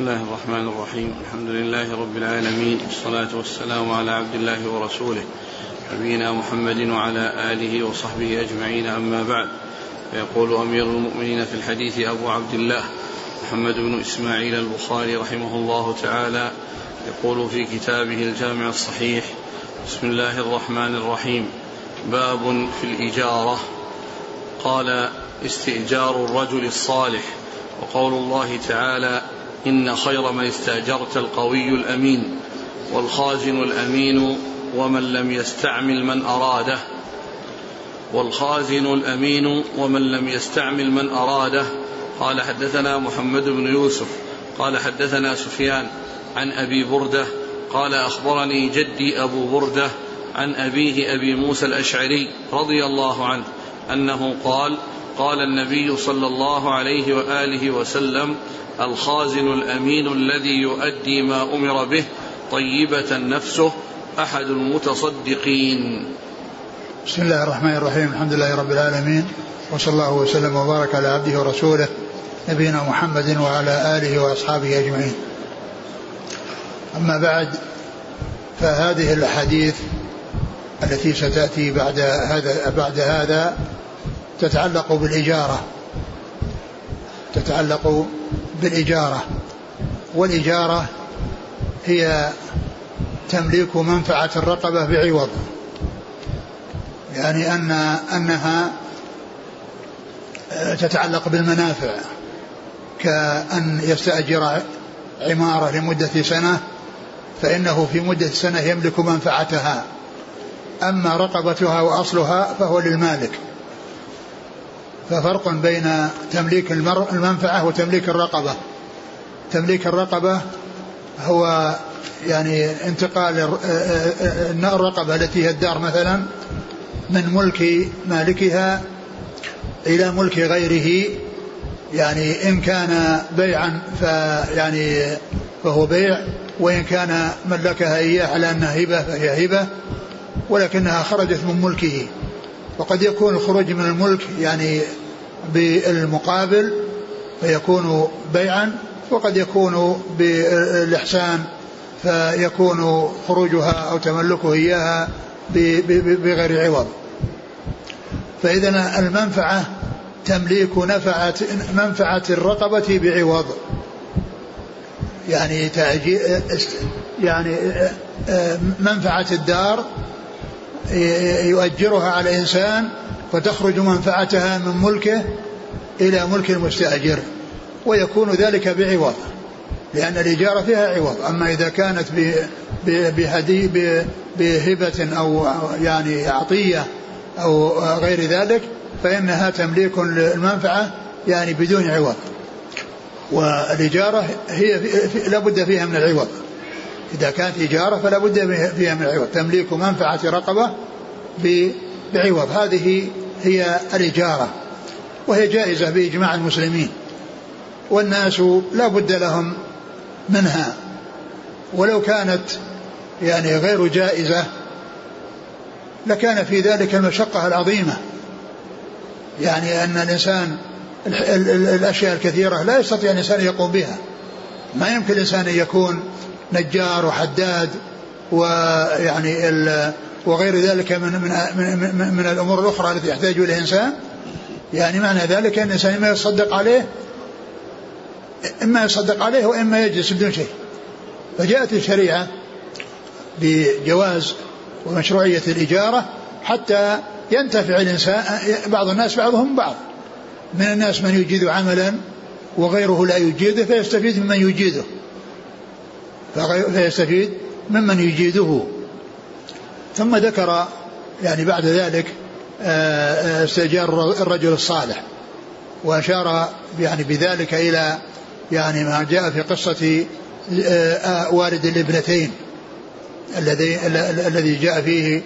الله الرحمن الرحيم. الحمد لله رب العالمين. والصلاة والسلام على عبد الله ورسوله. نبينا محمد وعلى آله وصحبه أجمعين. أما بعد فيقول أمير المؤمنين في الحديث أبو عبد الله محمد بن إسماعيل البخاري رحمه الله تعالى يقول في كتابه الجامع الصحيح بسم الله الرحمن الرحيم. باب في الإجارة. قال استئجار الرجل الصالح. وقول الله تعالى إن خير من استأجرت القوي الأمين والخازن الأمين ومن لم يستعمل من أراده والخازن الأمين ومن لم يستعمل من أراده قال حدثنا محمد بن يوسف قال حدثنا سفيان عن أبي بردة قال أخبرني جدي أبو بردة عن أبيه أبي موسى الأشعري رضي الله عنه أنه قال قال النبي صلى الله عليه وآله وسلم الخازن الأمين الذي يؤدي ما أمر به طيبة نفسه أحد المتصدقين. بسم الله الرحمن الرحيم الحمد لله رب العالمين وصلى الله وسلم وبارك على عبده ورسوله نبينا محمد وعلى آله وأصحابه أجمعين. أما بعد فهذه الأحاديث التي ستأتي بعد هذا بعد هذا تتعلق بالإجارة. تتعلق بالإجارة. والإجارة هي تمليك منفعة الرقبة بعوض. يعني أن أنها تتعلق بالمنافع. كأن يستأجر عمارة لمدة سنة فإنه في مدة سنة يملك منفعتها. أما رقبتها وأصلها فهو للمالك. ففرق بين تمليك المنفعة وتمليك الرقبة. تمليك الرقبة هو يعني انتقال الرقبة التي هي الدار مثلا من ملك مالكها إلى ملك غيره. يعني إن كان بيعا فيعني فهو بيع وإن كان ملكها إياه على أنها هبة فهي هبة ولكنها خرجت من ملكه. وقد يكون الخروج من الملك يعني بالمقابل فيكون بيعا وقد يكون بالإحسان فيكون خروجها أو تملكه إياها بغير عوض. فإذا المنفعة تمليك نفعة منفعة الرقبة بعوض. يعني يعني منفعة الدار يؤجرها على إنسان فتخرج منفعتها من ملكه إلى ملك المستأجر ويكون ذلك بعوض لأن الإجارة فيها عوض. أما إذا كانت بهدي بهبة أو يعني عطية أو غير ذلك فإنها تمليك المنفعة يعني بدون عوض. والإجارة هي لا بد فيها من العوض. إذا كانت إجارة فلا بد فيها من العوض. تمليك منفعة رقبة بعوض. هذه هي الإجارة وهي جائزة بإجماع المسلمين والناس لا بد لهم منها. ولو كانت يعني غير جائزة لكان في ذلك المشقة العظيمة. يعني أن الإنسان الأشياء الكثيرة لا يستطيع الإنسان يقوم بها. ما يمكن الإنسان أن يكون نجار وحداد ويعني وغير ذلك من من من, من الأمور الأخرى التي يحتاج إليها الانسان يعني معنى ذلك أن الإنسان إما يصدق عليه إما يصدق عليه وإما يجلس بدون شيء. فجاءت الشريعة بجواز ومشروعية الإجارة حتى ينتفع الإنسان بعض الناس بعضهم بعض. من الناس من يجيد عملا وغيره لا يجيده فيستفيد ممن يجيده. فيستفيد ممن يجيده. ثم ذكر يعني بعد ذلك آه، آه، استئجار الرجل الصالح وأشار يعني بذلك إلى يعني ما جاء في قصة آه، والد الابنتين الذي الذي جاء فيه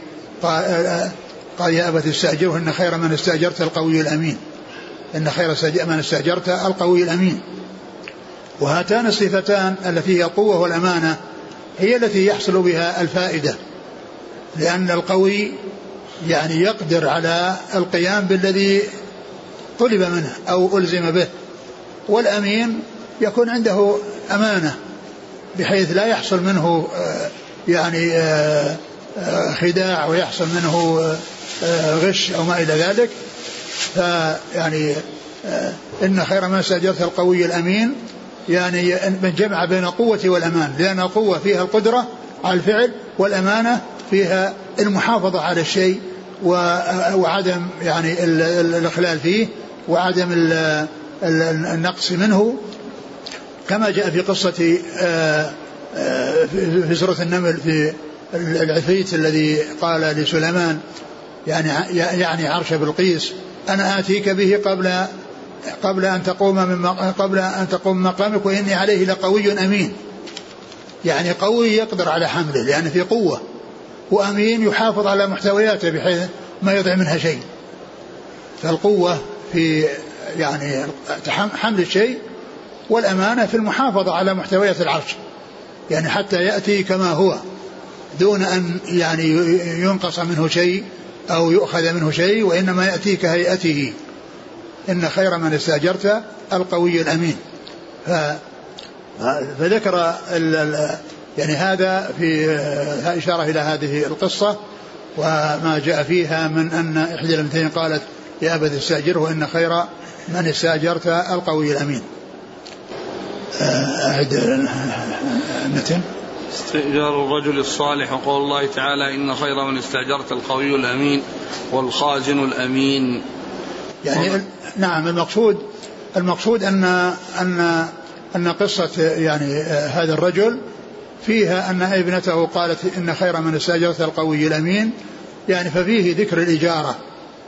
قال يا أبت استأجره إن خير من استأجرت القوي الأمين. إن خير من استأجرت القوي الأمين. وهاتان الصفتان التي هي القوة والأمانة هي التي يحصل بها الفائدة. لأن القوي يعني يقدر على القيام بالذي طلب منه أو ألزم به والأمين يكون عنده أمانة بحيث لا يحصل منه يعني خداع ويحصل منه غش أو ما إلى ذلك. فيعني إن خير ما استأجرت القوي الأمين يعني من جمع بين القوة والأمان لأن القوة فيها القدرة على الفعل والأمانة فيها المحافظة على الشيء وعدم يعني الإخلال فيه وعدم النقص منه. كما جاء في قصة آه، آه، في سورة النمل في العفريت الذي قال لسليمان يعني يعني عرش بلقيس أنا آتيك به قبل قبل أن تقوم من قبل أن تقوم مقامك وإني عليه لقوي أمين. يعني قوي يقدر على حمله لأن في قوة. وأمين يحافظ على محتوياته بحيث ما يضع منها شيء. فالقوة في يعني حمل الشيء والأمانة في المحافظة على محتويات العرش. يعني حتى يأتي كما هو دون أن يعني ينقص منه شيء أو يؤخذ منه شيء وإنما يأتي كهيئته إن خير من استأجرت القوي الأمين. ف فذكر يعني هذا في إشارة إلى هذه القصة وما جاء فيها من أن إحدى الأمتين قالت يا أبت استأجره إن خير من استأجرت القوي الأمين. أعد المتن. استئجار الرجل الصالح وقول الله تعالى إن خير من استأجرت القوي الأمين والخازن الأمين. يعني نعم المقصود المقصود أن أن أن قصة يعني هذا الرجل فيها أن ابنته قالت إن خير من استأجرت القوي الأمين. يعني ففيه ذكر الإجارة.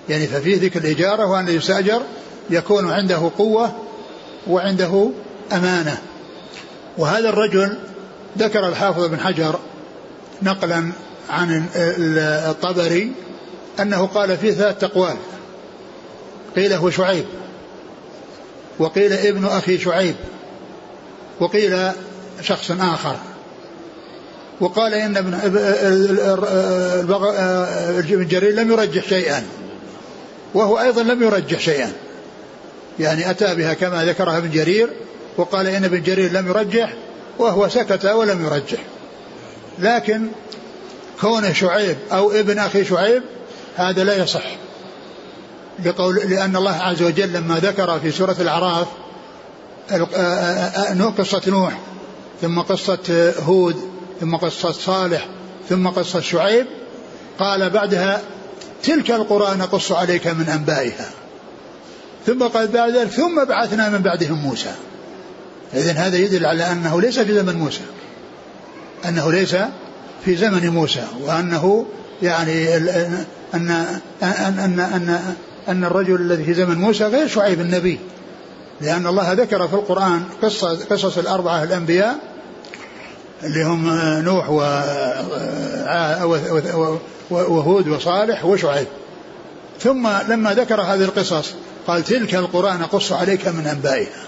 يعني ففيه ذكر الإجارة وأن يستأجر يكون عنده قوة وعنده أمانة. وهذا الرجل ذكر الحافظ بن حجر نقلا عن الطبري أنه قال فيه ثلاث أقوال قيل هو شعيب. وقيل ابن أخي شعيب. وقيل شخص آخر. وقال إن ابن جرير لم يرجح شيئا. وهو أيضا لم يرجح شيئا. يعني أتى بها كما ذكرها ابن جرير وقال إن ابن جرير لم يرجح وهو سكت ولم يرجح. لكن كونه شعيب أو ابن أخي شعيب هذا لا يصح. لقول لأن الله عز وجل لما ذكر في سورة الأعراف قصة نوح ثم قصة هود ثم قصة صالح ثم قصة شعيب قال بعدها تلك القرى نقص عليك من أنبائها. ثم قال بعد ذلك ثم بعثنا من بعدهم موسى. إذن هذا يدل على أنه ليس في زمن موسى. أنه ليس في زمن موسى وأنه يعني أن أن أن أن أن الرجل الذي في زمن موسى غير شعيب النبي لأن الله ذكر في القرآن قصة قصص الأربعة الأنبياء اللي هم نوح وهود وصالح وشعيب. ثم لما ذكر هذه القصص قال تلك القرى نقص عليك من أنبائها.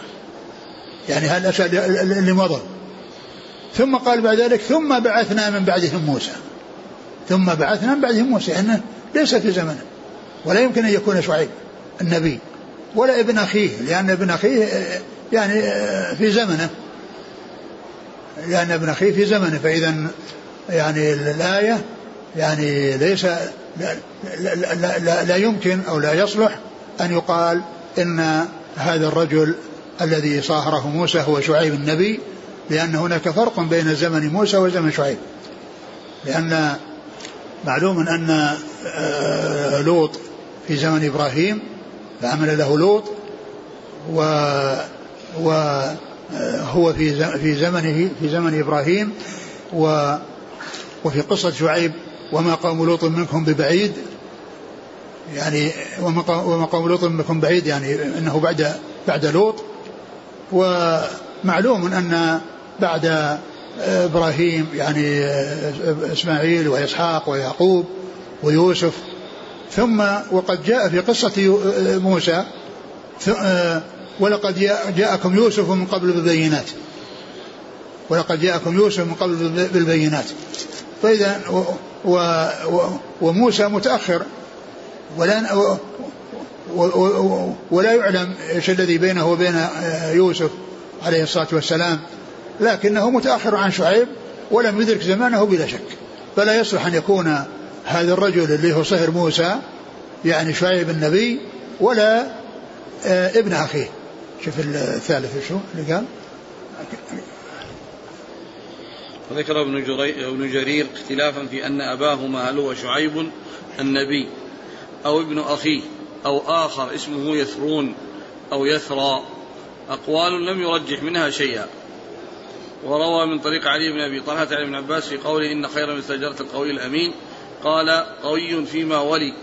يعني هذا الأشياء اللي مضى. ثم قال بعد ذلك ثم بعثنا من بعدهم موسى. ثم بعثنا من بعدهم موسى أنه ليس في زمنه. ولا يمكن أن يكون شعيب النبي ولا ابن أخيه لأن ابن أخيه يعني في زمنه. لأن ابن أخيه في زمنه فإذا يعني الآية يعني ليس لا, لا, لا, لا, لا يمكن أو لا يصلح أن يقال إن هذا الرجل الذي صاهره موسى هو شعيب النبي لأن هناك فرق بين زمن موسى وزمن شعيب. لأن معلوم أن آه، لوط في زمن إبراهيم فعمل له لوط و وهو في في زمنه في زمن إبراهيم و وفي قصة شعيب وما قوم لوط منكم ببعيد يعني وما قوم لوط منكم بعيد يعني إنه بعد بعد لوط. ومعلوم أن بعد إبراهيم يعني إسماعيل وإسحاق ويعقوب ويوسف ثم وقد جاء في قصة موسى ولقد جاءكم يوسف من قبل بالبينات. ولقد جاءكم يوسف من قبل بالبينات. فإذا وموسى متأخر ولا ولا يعلم إيش الذي بينه وبين يوسف عليه الصلاة والسلام لكنه متأخر عن شعيب ولم يدرك زمانه بلا شك. فلا يصلح أن يكون هذا الرجل اللي هو صهر موسى يعني شعيب النبي ولا آه ابن أخيه. شوف الثالث شو اللي قال؟ وذكر ابن, ابن جرير اختلافا في أن أباهما هل هو شعيب النبي أو ابن أخيه أو آخر اسمه يثرون أو يثرى. أقوال لم يرجح منها شيئا. وروى من طريق علي بن أبي طلحة عن ابن عباس في قوله إن خير من استجرت القوي الأمين. قال قوي فيما ولي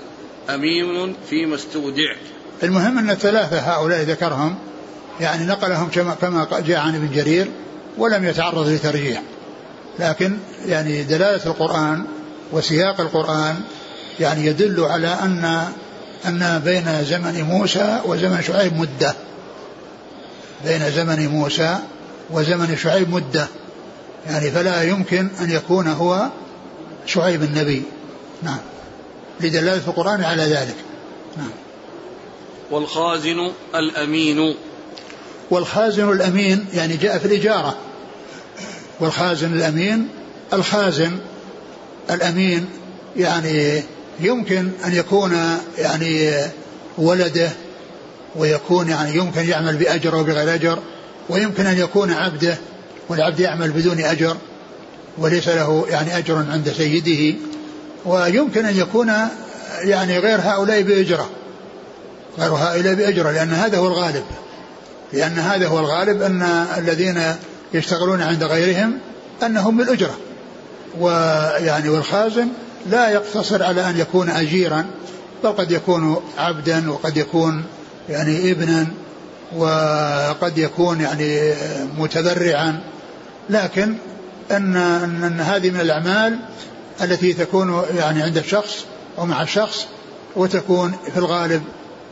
أمين فيما استودع المهم أن الثلاثة هؤلاء ذكرهم يعني نقلهم كما كما جاء عن ابن جرير ولم يتعرض لترجيح. لكن يعني دلالة القرآن وسياق القرآن يعني يدل على أن أن بين زمن موسى وزمن شعيب مدة. بين زمن موسى وزمن شعيب مدة. يعني فلا يمكن أن يكون هو شعيب النبي. نعم. لدلالة القرآن على ذلك. نعم. والخازن الأمين. والخازن الأمين يعني جاء في الإجارة. والخازن الأمين الخازن الأمين يعني يمكن أن يكون يعني ولده ويكون يعني يمكن يعمل بأجر أو بغير أجر ويمكن أن يكون عبده والعبد يعمل بدون أجر وليس له يعني أجر عند سيده. ويمكن أن يكون يعني غير هؤلاء بأجرة غير هؤلاء بأجرة لأن هذا هو الغالب. لأن هذا هو الغالب أن الذين يشتغلون عند غيرهم أنهم بالأجرة. ويعني والخازن لا يقتصر على أن يكون أجيرا بل قد يكون عبدا وقد يكون يعني ابنا وقد يكون يعني متذرعا. لكن أن, أن هذه من الأعمال التي تكون يعني عند الشخص أو مع الشخص وتكون في الغالب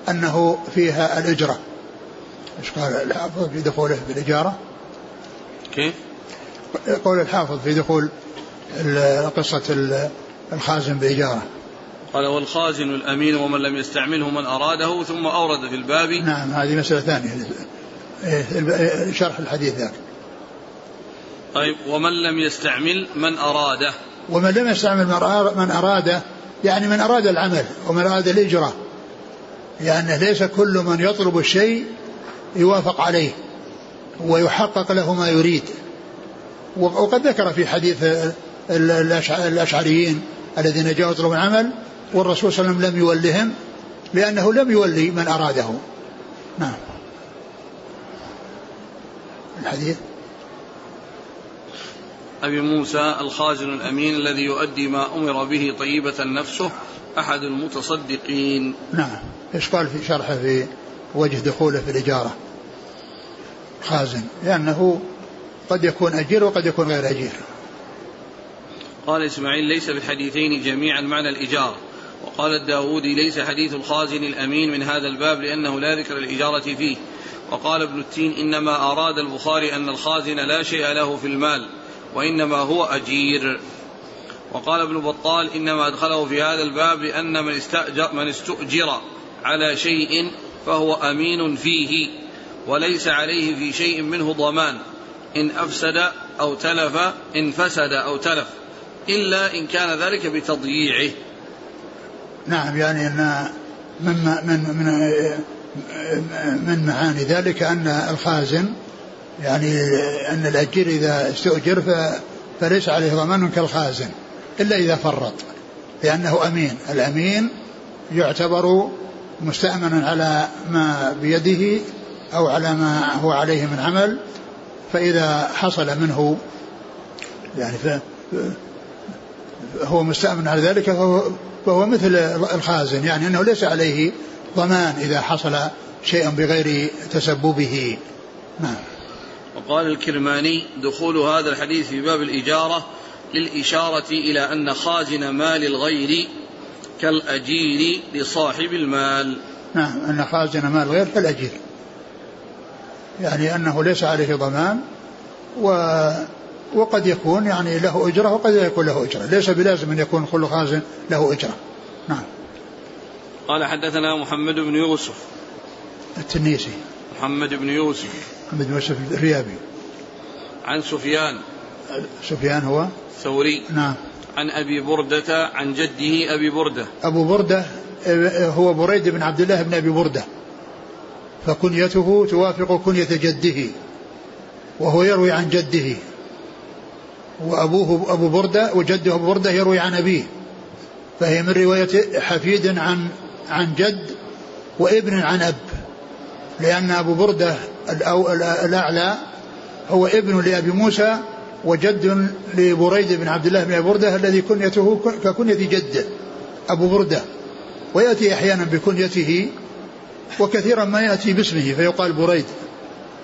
أنه فيها الإجرة. إيش قال الحافظ في دخوله بالإجارة كيف؟ قول الحافظ في دخول قصة الخازن بإجارة. قال والخازن الأمين ومن لم يستعمله من أراده ثم أورد في الباب. نعم هذه مسألة ثانية. شرح الحديث ذاك. طيب ومن لم يستعمل من أراده. ومن لم يستعمل من أراده يعني من أراد العمل ومن أراد الإجرة يعني ليس كل من يطلب الشيء يوافق عليه ويحقق له ما يريد. وقد ذكر في حديث الأشعريين الذين جاءوا يطلبون العمل والرسول صلى الله عليه وسلم لم يولهم لأنه لم يولي من أراده. نعم. الحديث؟ أبي موسى الخازن الأمين الذي يؤدي ما أمر به طيبة نفسه أحد المتصدقين. نعم. إيش قال في شرحه في وجه دخوله في الإجارة؟ خازن. لأنه قد يكون أجير وقد يكون غير أجير. قال إسماعيل ليس في الحديثين جميعا معنى الإجارة. وقال الداودي ليس حديث الخازن الأمين من هذا الباب لأنه لا ذكر الإجارة فيه. وقال ابن التين إنما أراد البخاري أن الخازن لا شيء له في المال. وإنما هو أجير. وقال ابن بطال إنما أدخله في هذا الباب لأن من استأجر, من استؤجر على شيء فهو أمين فيه وليس عليه في شيء منه ضمان. إن أفسد أو تلف إن فسد أو تلف إلا إن كان ذلك بتضييعه. نعم يعني أن من من من من معاني ذلك أن الخازن يعني أن الأجير إذا استؤجر فليس عليه ضمان كالخازن إلا إذا فرط لأنه أمين. الأمين يعتبر مستأمنا على ما بيده أو على ما هو عليه من عمل فإذا حصل منه يعني هو مستأمن على ذلك فهو, فهو مثل الخازن يعني أنه ليس عليه ضمان إذا حصل شيء بغير تسببه. نعم. وقال الكرماني دخول هذا الحديث في باب الإجارة للإشارة إلى أن خازن مال الغير كالأجير لصاحب المال. نعم أن خازن مال الغير كالأجير. يعني أنه ليس عليه ضمان و وقد يكون يعني له أجرة وقد لا يكون له أجرة. ليس بلازم أن يكون كل خازن له أجرة. نعم. قال حدثنا محمد بن يوسف. التنيسي. محمد بن يوسف. محمد بن يوسف الريابي. عن سفيان. سفيان هو؟ ثوري نعم. عن أبي بردة عن جده أبي بردة. أبو بردة هو بريد بن عبد الله بن أبي بردة. فكنيته توافق كنية جده وهو يروي عن جده. وأبوه أبو بردة وجده أبو بردة يروي عن أبيه. فهي من رواية حفيد عن عن جد وابن عن أب. لأن أبو بردة الأعلى هو ابن لأبي موسى وجد لبريد بن عبد الله بن أبي بردة الذي كنيته ككنية جده أبو بردة. ويأتي أحيانا بكنيته وكثيرا ما يأتي باسمه فيقال بريد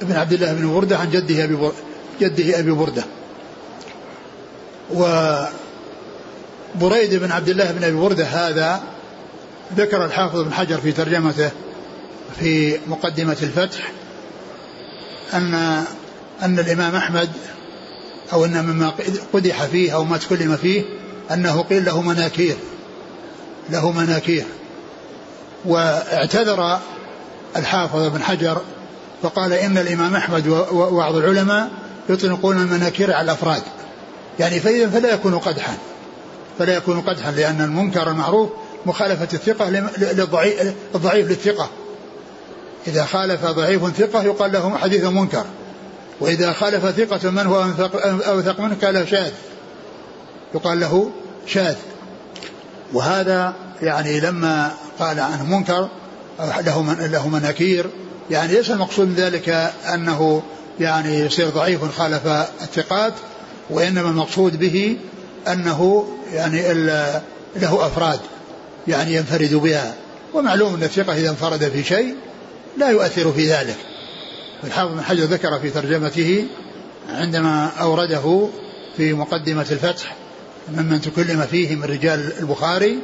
بن عبد الله بن بردة عن جده أبي بردة جده أبي بردة. وبريد بن عبد الله بن أبي بردة هذا ذكر الحافظ بن حجر في ترجمته في مقدمة الفتح أن أن الإمام أحمد أو أن مما قدح فيه أو ما تكلم فيه أنه قيل له مناكير له مناكير. واعتذر الحافظ بن حجر فقال إن الإمام أحمد وبعض العلماء يطلقون المناكير على الأفراد. يعني فإذا فلا يكون قدحا فلا يكون قدحا لأن المنكر المعروف مخالفة الثقة للضعيف للثقة. إذا خالف ضعيف ثقة يقال له حديث منكر. وإذا خالف ثقة من هو أوثق منه قال له شاذ. يقال له شاذ. وهذا يعني لما قال عنه منكر له من له مناكير يعني ليس المقصود من ذلك أنه يعني يصير ضعيف خالف الثقات وإنما المقصود به أنه يعني له أفراد يعني ينفرد بها. ومعلوم أن الثقة إذا انفرد في شيء لا يؤثر في ذلك. الحافظ بن حجر ذكر في ترجمته عندما أورده في مقدمة الفتح ممن تكلم فيه من رجال البخاري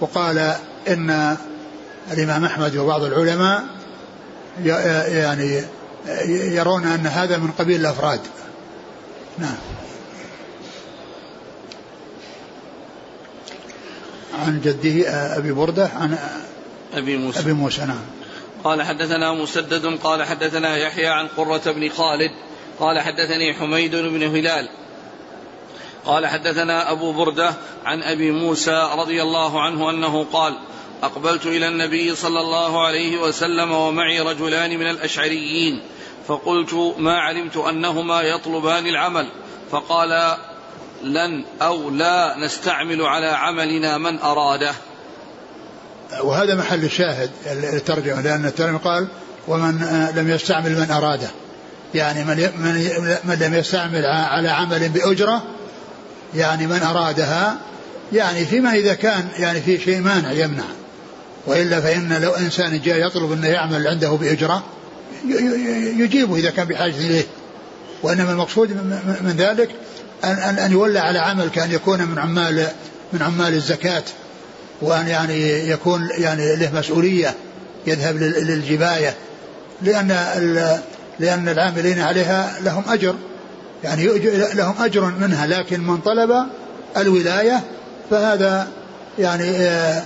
وقال إن الإمام أحمد وبعض العلماء يعني يرون أن هذا من قبيل الأفراد. نعم. عن جده أبي بردة عن أبي موسى. أبي موسى نعم. قال حدثنا مسدد قال حدثنا يحيى عن قرة بن خالد قال حدثني حميد بن هلال. قال حدثنا أبو بردة عن أبي موسى رضي الله عنه أنه قال أقبلت إلى النبي صلى الله عليه وسلم ومعي رجلان من الأشعريين فقلت ما علمت أنهما يطلبان العمل؟ فقال لن أو لا نستعمل على عملنا من أراده. وهذا محل الشاهد الترجمة لأن الترجمة قال ومن لم يستعمل من أراده. يعني من من لم يستعمل على عمل بأجرة يعني من أرادها يعني فيما إذا كان يعني في شيء مانع يمنع. وإلا فإن لو إنسان جاء يطلب أنه يعمل عنده بأجرة يجيبه إذا كان بحاجة إليه. وإنما المقصود من ذلك أن, أن, أن يولى على عمل كان يكون من عمال من عمال الزكاة. وأن يعني يكون يعني له مسؤولية يذهب للجباية لأن لأن العاملين عليها لهم أجر. يعني لهم أجر منها لكن من طلب الولاية فهذا يعني آآ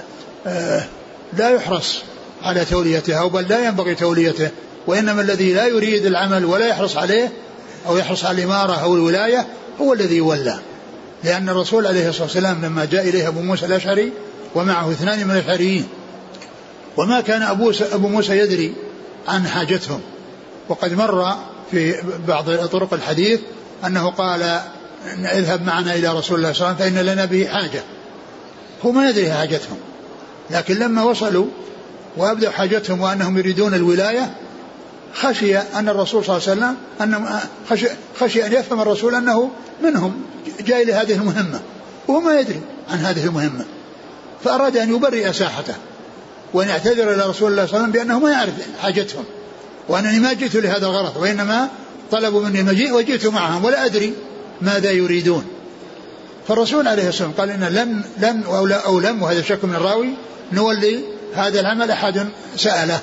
آآ لا يحرص على توليتها بل لا ينبغي توليته وإنما الذي لا يريد العمل ولا يحرص عليه أو يحرص على الإمارة أو الولاية هو الذي يولى. لأن الرسول عليه الصلاة والسلام لما جاء إليه أبو موسى الأشعري ومعه اثنان من الأشعريين وما كان أبو, أبو موسى يدري عن حاجتهم. وقد مر في بعض طرق الحديث أنه قال اذهب معنا إلى رسول الله صلى الله عليه وسلم فإن لنا به حاجة. هو ما يدري حاجتهم. لكن لما وصلوا وأبدوا حاجتهم وأنهم يريدون الولاية خشي أن الرسول صلى الله عليه وسلم أن خشي, خشي أن يفهم الرسول أنه منهم جاي لهذه المهمة. وهو ما يدري عن هذه المهمة. فأراد أن يبرئ ساحته وأن يعتذر إلى رسول الله صلى الله عليه وسلم بأنه ما يعرف حاجتهم وأنني ما جئت لهذا الغرض وإنما طلبوا مني المجيء وجئت معهم ولا أدري ماذا يريدون. فالرسول عليه الصلاة والسلام قال إن لن لن أو, لا أو لم وهذا شك من الراوي نولي هذا العمل أحد سأله.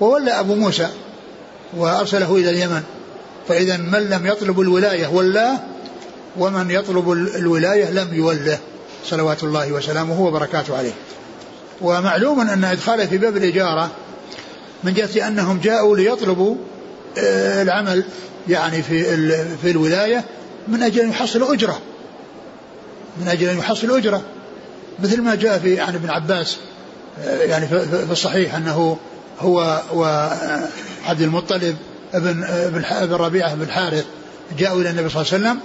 وولى أبو موسى وأرسله إلى اليمن. فإذا من لم يطلب الولاية ولاه ومن يطلب الولاية لم يوله صلوات الله وسلامه وبركاته عليه. ومعلوم أن إدخاله في باب الإجارة من جهة أنهم جاءوا ليطلبوا آه، العمل يعني في في الولاية من أجل أن يحصل أجرة. من أجل أن يحصل أجرة. مثل ما جاء في عن ابن عباس آه، يعني في الصحيح أنه هو وعبد المطلب ابن ابن ربيعة بن الحارث جاءوا إلى النبي صلى الله عليه وسلم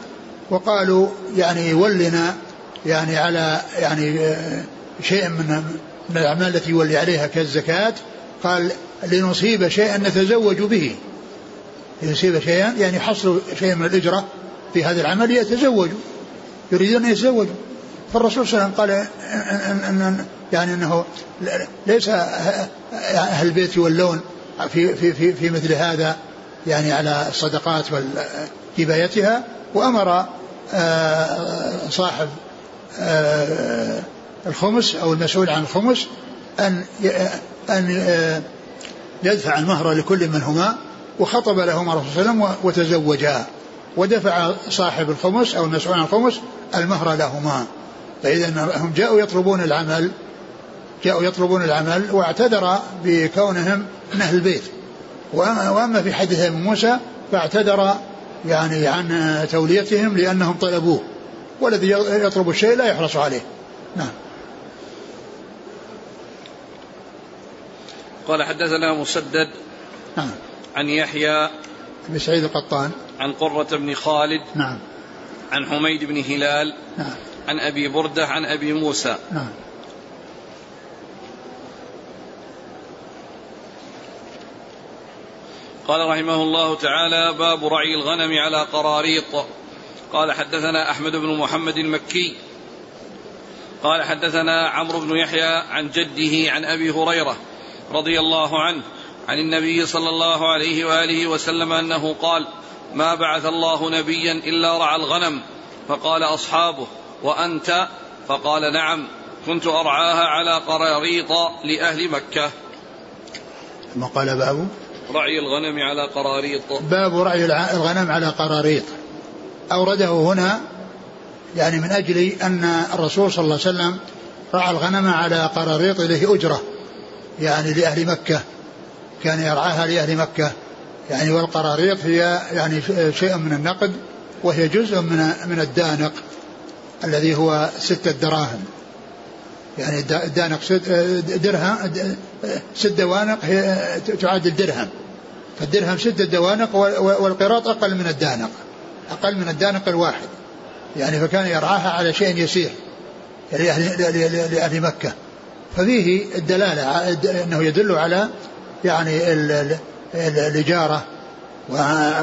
وقالوا يعني ولنا يعني على يعني آه، شيء من من الأعمال التي يولي عليها كالزكاة. قال لنصيب شيئا نتزوج به. لنصيب شيئا يعني يحصل شيئا من الأجرة في هذا العمل يتزوجوا يريدون أن يتزوجوا. فالرسول صلى الله عليه وسلم قال إن إن يعني أنه ليس أهل البيت يولون في, في, في, في مثل هذا يعني على الصدقات وكفايتها وأمر آه، صاحب الخمس أو المسؤول عن الخمس أن أن آه، يدفع المهر لكل منهما وخطب لهما الرسول صلى الله عليه وسلم وتزوجا. ودفع صاحب الخمس أو المسؤول عن الخمس المهر لهما. فإذا هم جاءوا يطلبون العمل جاءوا يطلبون العمل واعتذر بكونهم من أهل البيت. وأما في حديث موسى فاعتذر يعني عن توليتهم لأنهم طلبوه. والذي يطلب الشيء لا يحرص عليه. نعم. قال حدثنا مسدد نعم. عن يحيى بن سعيد القطان. عن قرة بن خالد نعم. عن حميد بن هلال نعم. عن أبي بردة عن أبي موسى. نعم. قال رحمه الله تعالى باب رعي الغنم على قراريط. قال حدثنا أحمد بن محمد المكي. قال حدثنا عمرو بن يحيى عن جده عن أبي هريرة رضي الله عنه عن النبي صلى الله عليه وآله وسلم أنه قال ما بعث الله نبيا إلا رعى الغنم فقال أصحابه وأنت؟ فقال نعم كنت أرعاها على قراريط لأهل مكة. ما قال باب رعي الغنم على قراريط. باب رعي الغنم على قراريط. أورده هنا يعني من أجل أن الرسول صلى الله عليه وسلم رعى الغنم على قراريط له أجرة يعني لأهل مكة كان يرعاها لأهل مكة يعني والقراريط هي يعني شيء من النقد وهي جزء من من الدانق الذي هو ستة دراهم. يعني الدانق درهم ست دوانق هي تعادل درهم. فالدرهم ستة دوانق والقراط أقل من الدانق. أقل من الدانق الواحد. يعني فكان يرعاها على شيء يسير لأهل, لأهل مكة. ففيه الدلالة أنه يدل على يعني الإجارة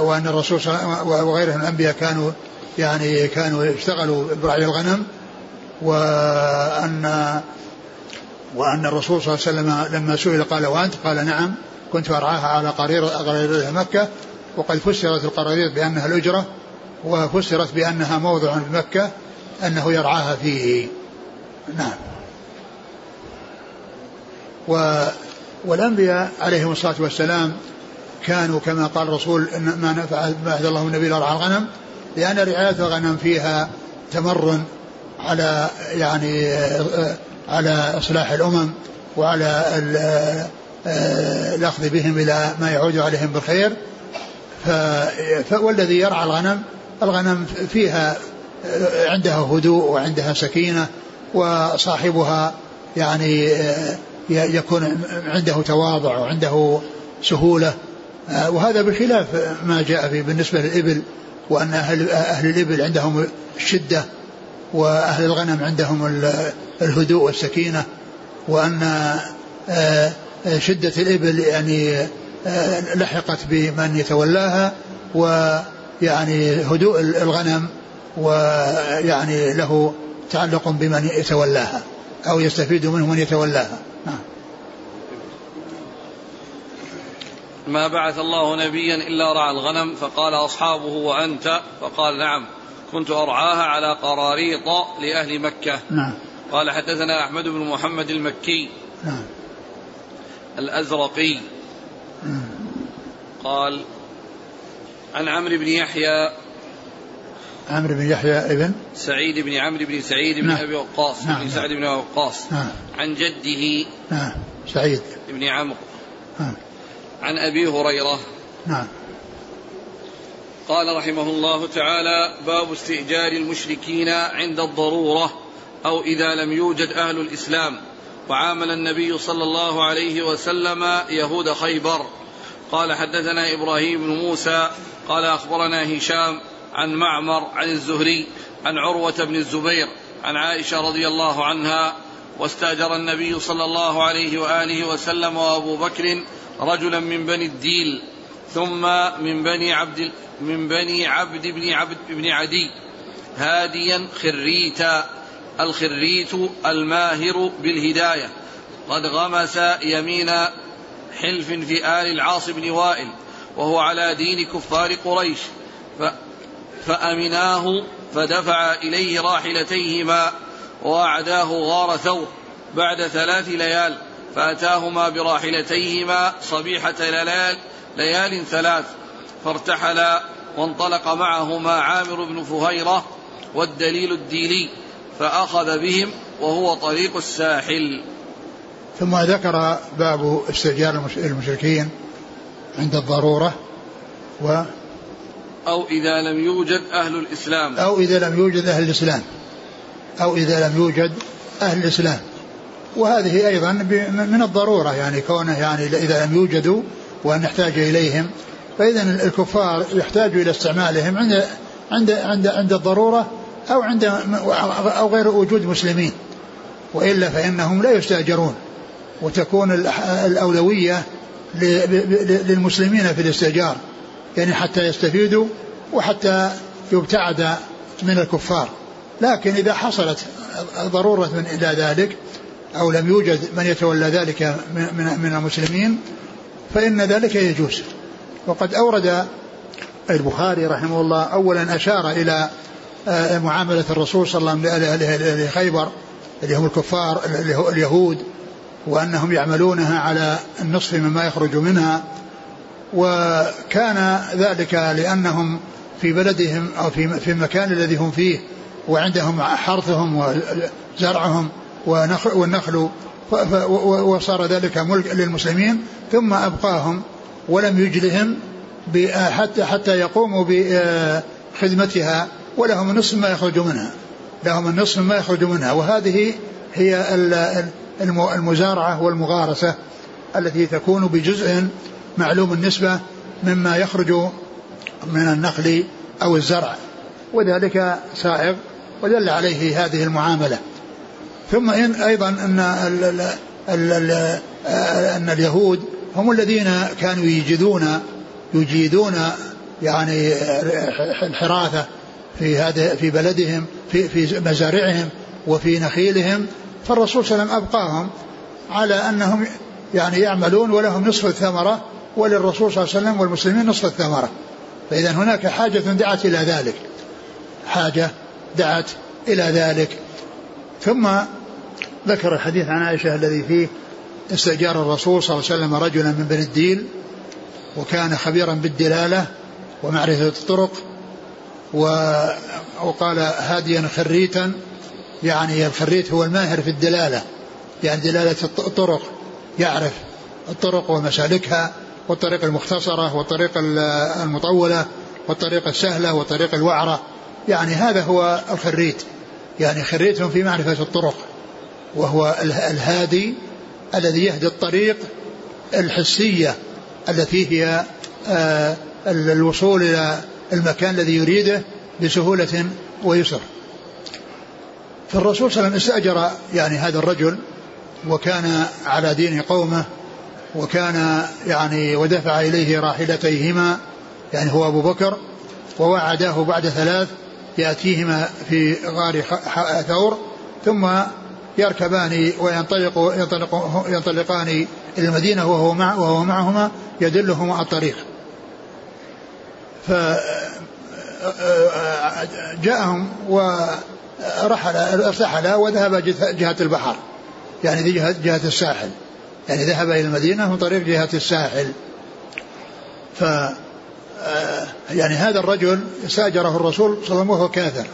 وأن الرسول وغيره من الأنبياء كانوا يعني كانوا يشتغلوا برعي الغنم وأن وأن الرسول صلى الله عليه وسلم لما سئل قال وأنت؟ قال نعم كنت أرعاها على قرير قرير مكة وقد فسرت القراريط بأنها الأجرة. وفسرت بأنها موضع مكة أنه يرعاها فيه. نعم. و والأنبياء عليهم الصلاة والسلام كانوا كما قال الرسول إن ما نفع بعد الله النبي لرعى الغنم لأن رعاية الغنم فيها تمرن على يعني على إصلاح الأمم وعلى الأخذ بهم إلى ما يعود عليهم بالخير. والذي يرعى الغنم الغنم فيها عندها هدوء وعندها سكينة وصاحبها يعني يكون عنده تواضع وعنده سهولة وهذا بخلاف ما جاء فيه بالنسبة للإبل وأن أهل, أهل الإبل عندهم الشدة وأهل الغنم عندهم الهدوء والسكينة وأن آه، شدة الإبل يعني آه، لحقت بمن يتولاها ويعني هدوء الغنم ويعني له تعلق بمن يتولاها أو يستفيد منه من يتولاها. نعم. ما بعث الله نبيا إلا رعى الغنم فقال أصحابه وأنت؟ فقال نعم. كنت أرعاها على قراريط لأهل مكة. نعم. قال حدثنا أحمد بن محمد المكي. نعم. الأزرقي. نعم. قال عن عمرو بن يحيى. عمرو بن يحيى ابن سعيد بن عمرو بن سعيد بن نعم. أبي وقاص نعم. بن سعد بن أبي وقاص. نعم. عن جده. نعم. سعيد. بن عمرو. نعم. عن أبي هريرة. نعم. قال رحمه الله تعالى باب استئجار المشركين عند الضرورة أو إذا لم يوجد أهل الإسلام. وعامل النبي صلى الله عليه وسلم يهود خيبر. قال حدثنا إبراهيم بن موسى قال أخبرنا هشام عن معمر عن الزهري عن عروة بن الزبير عن عائشة رضي الله عنها واستاجر النبي صلى الله عليه وآله وسلم وأبو بكر رجلا من بني الديل ثم من بني عبد من بني عبد بن عبد بن عدي هاديا خريتا الخريت الماهر بالهداية قد غمس يمين حلف في آل العاص بن وائل وهو على دين كفار قريش. فأمناه فدفع إليه راحلتيهما وأعداه غار ثور بعد ثلاث ليال فأتاهما براحلتيهما صبيحة ليال, ليال ثلاث فارتحلا وانطلق معهما عامر بن فهيرة والدليل الديلي فأخذ بهم وهو طريق الساحل. ثم ذكر باب استئجار المشركين عند الضرورة و أو إذا لم يوجد أهل الإسلام. أو إذا لم يوجد أهل الإسلام. أو إذا لم يوجد أهل الإسلام. وهذه أيضا من الضرورة يعني كونه يعني إذا لم يوجدوا وأن نحتاج إليهم. فإذا الكفار يحتاج إلى استعمالهم عند عند عند عند الضرورة أو عند أو غير وجود مسلمين. وإلا فإنهم لا يستأجرون. وتكون الأولوية للمسلمين في الاستئجار. يعني حتى يستفيدوا وحتى يبتعد من الكفار. لكن إذا حصلت ضرورة من إلى ذلك أو لم يوجد من يتولى ذلك من, المسلمين فإن ذلك يجوز. وقد أورد البخاري رحمه الله أولا أشار إلى آه، معاملة الرسول صلى الله عليه وسلم لخيبر اللي هم الكفار اليهود وأنهم يعملونها على النصف مما يخرج منها وكان ذلك لأنهم في بلدهم أو في في المكان الذي هم فيه وعندهم حرثهم وزرعهم والنخل وصار ذلك ملك للمسلمين ثم أبقاهم ولم يجلهم حتى حتى يقوموا بخدمتها ولهم النصف ما يخرج منها لهم النصف ما يخرج منها وهذه هي المزارعة والمغارسة التي تكون بجزء معلوم النسبة مما يخرج من النخل أو الزرع. وذلك سائغ ودل عليه هذه المعاملة. ثم إن أيضا أن ال ال ال أن اليهود هم الذين كانوا يجدون يجيدون يعني الحراثة في هذا في بلدهم في في مزارعهم وفي نخيلهم فالرسول صلى الله عليه وسلم أبقاهم على أنهم يعني يعملون ولهم نصف الثمرة وللرسول صلى الله عليه وسلم والمسلمين نصف الثمرة. فإذا هناك حاجة دعت إلى ذلك. حاجة دعت إلى ذلك. ثم ذكر الحديث عن عائشة الذي فيه استأجار الرسول صلى الله عليه وسلم رجلا من بني الديل وكان خبيرا بالدلالة ومعرفة الطرق وقال هاديا خريتا يعني الخريت هو الماهر في الدلالة يعني دلالة الطرق يعرف الطرق ومسالكها والطريق المختصرة والطريق المطولة والطريق السهلة والطريق الوعرة. يعني هذا هو الخريت يعني خريت في معرفة الطرق وهو الهادي الذي يهدي الطريق الحسية التي هي آه، الوصول إلى المكان الذي يريده بسهولة ويسر. فالرسول صلى الله عليه وسلم استأجر يعني هذا الرجل وكان على دين قومه وكان يعني ودفع إليه راحلتيهما يعني هو أبو بكر ووعداه بعد ثلاث يأتيهما في غار ثور ثم يركبان وينطلق ينطلق ينطلقان إلى المدينة وهو مع وهو معهما يدلهما الطريق. فجاءهم ورحل ارتحل وذهب جهة البحر. يعني جهة, جهة الساحل. يعني ذهب إلى المدينة من طريق جهة الساحل. ف يعني هذا الرجل استاجره الرسول صلى الله عليه وسلم وهو كافر.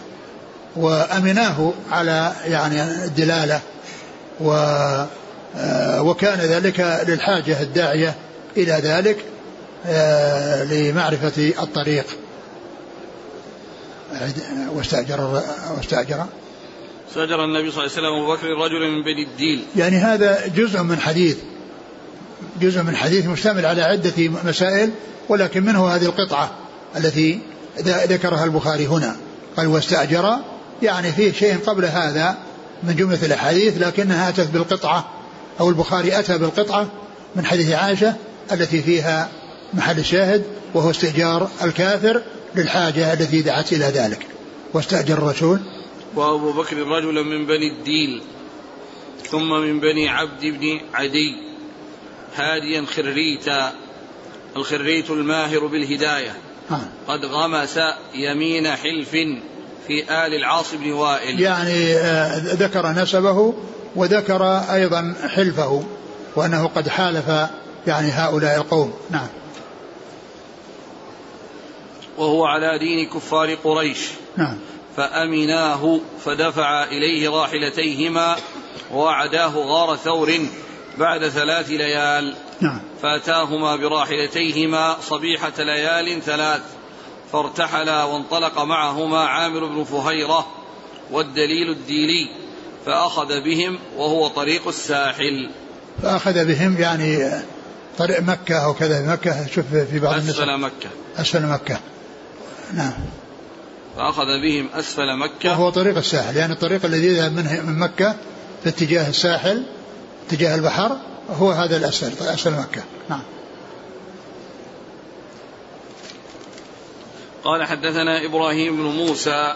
وأمناه على يعني الدلالة. و آه، وكان ذلك للحاجة الداعية إلى ذلك آه، لمعرفة الطريق. واستأجر واستأجر. استأجر النبي صلى الله عليه وسلم أبو بكر رجلا من بني الديل. يعني هذا جزء من حديث جزء من حديث مشتمل على عدة مسائل ولكن منه هذه القطعة التي ذكرها البخاري هنا. قال واستأجر. يعني فيه شيء قبل هذا من جملة الأحاديث لكنها أتت بالقطعة أو البخاري أتى بالقطعة من حديث عائشة التي فيها محل الشاهد وهو استئجار الكافر للحاجة التي دعت إلى ذلك. واستأجر الرسول. وأبو بكر رجلا من بني الديل ثم من بني عبد بن عدي هاديا خريتا الخريت الماهر بالهداية. آه. قد غمس يمين حلف في آل العاص بن وائل. يعني آه ذكر نسبه وذكر أيضا حلفه وأنه قد حالف يعني هؤلاء القوم. نعم. وهو على دين كفار قريش. نعم. فأمناه فدفع إليه راحلتيهما ووعداه غار ثور بعد ثلاث ليال. نعم. فأتاهما براحلتيهما صبيحة ليال ثلاث. فارتحلا وانطلق معهما عامر بن فهيرة والدليل الديلي. فأخذ بهم وهو طريق الساحل. فأخذ بهم يعني طريق مكة أو كذا. مكة شوف في بعض أسفل مكة. أسفل مكة. نعم. فأخذ بهم أسفل مكة. وهو طريق الساحل يعني الطريق الذي يذهب من مكة في اتجاه الساحل اتجاه البحر هو هذا الأسفل أسفل مكة. نعم. قال حدثنا إبراهيم بن موسى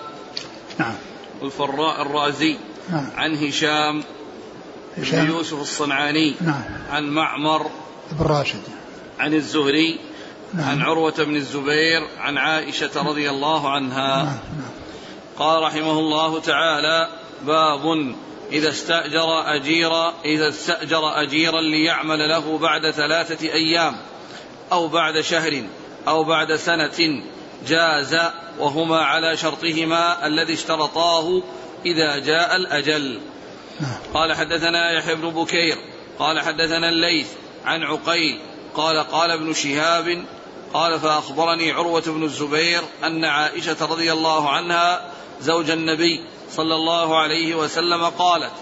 نعم. الفراء الرازي نعم. عن هشام هشام. بن يوسف الصنعاني نعم. عن معمر بن راشد. عن الزهري نعم. عن عروة بن الزبير عن عائشة رضي الله عنها. نعم نعم. قال رحمه الله تعالى باب إذا استأجر أجيرا إذا استأجر أجيرا ليعمل له بعد ثلاثة أيام أو بعد شهر أو بعد سنة جاز وهما على شرطهما الذي اشترطاه إذا جاء الأجل. قال حدثنا يحيى بن بكير قال حدثنا الليث عن عقيل قال قال ابن شهاب قال فأخبرني عروة بن الزبير أن عائشة رضي الله عنها زوج النبي صلى الله عليه وسلم قالت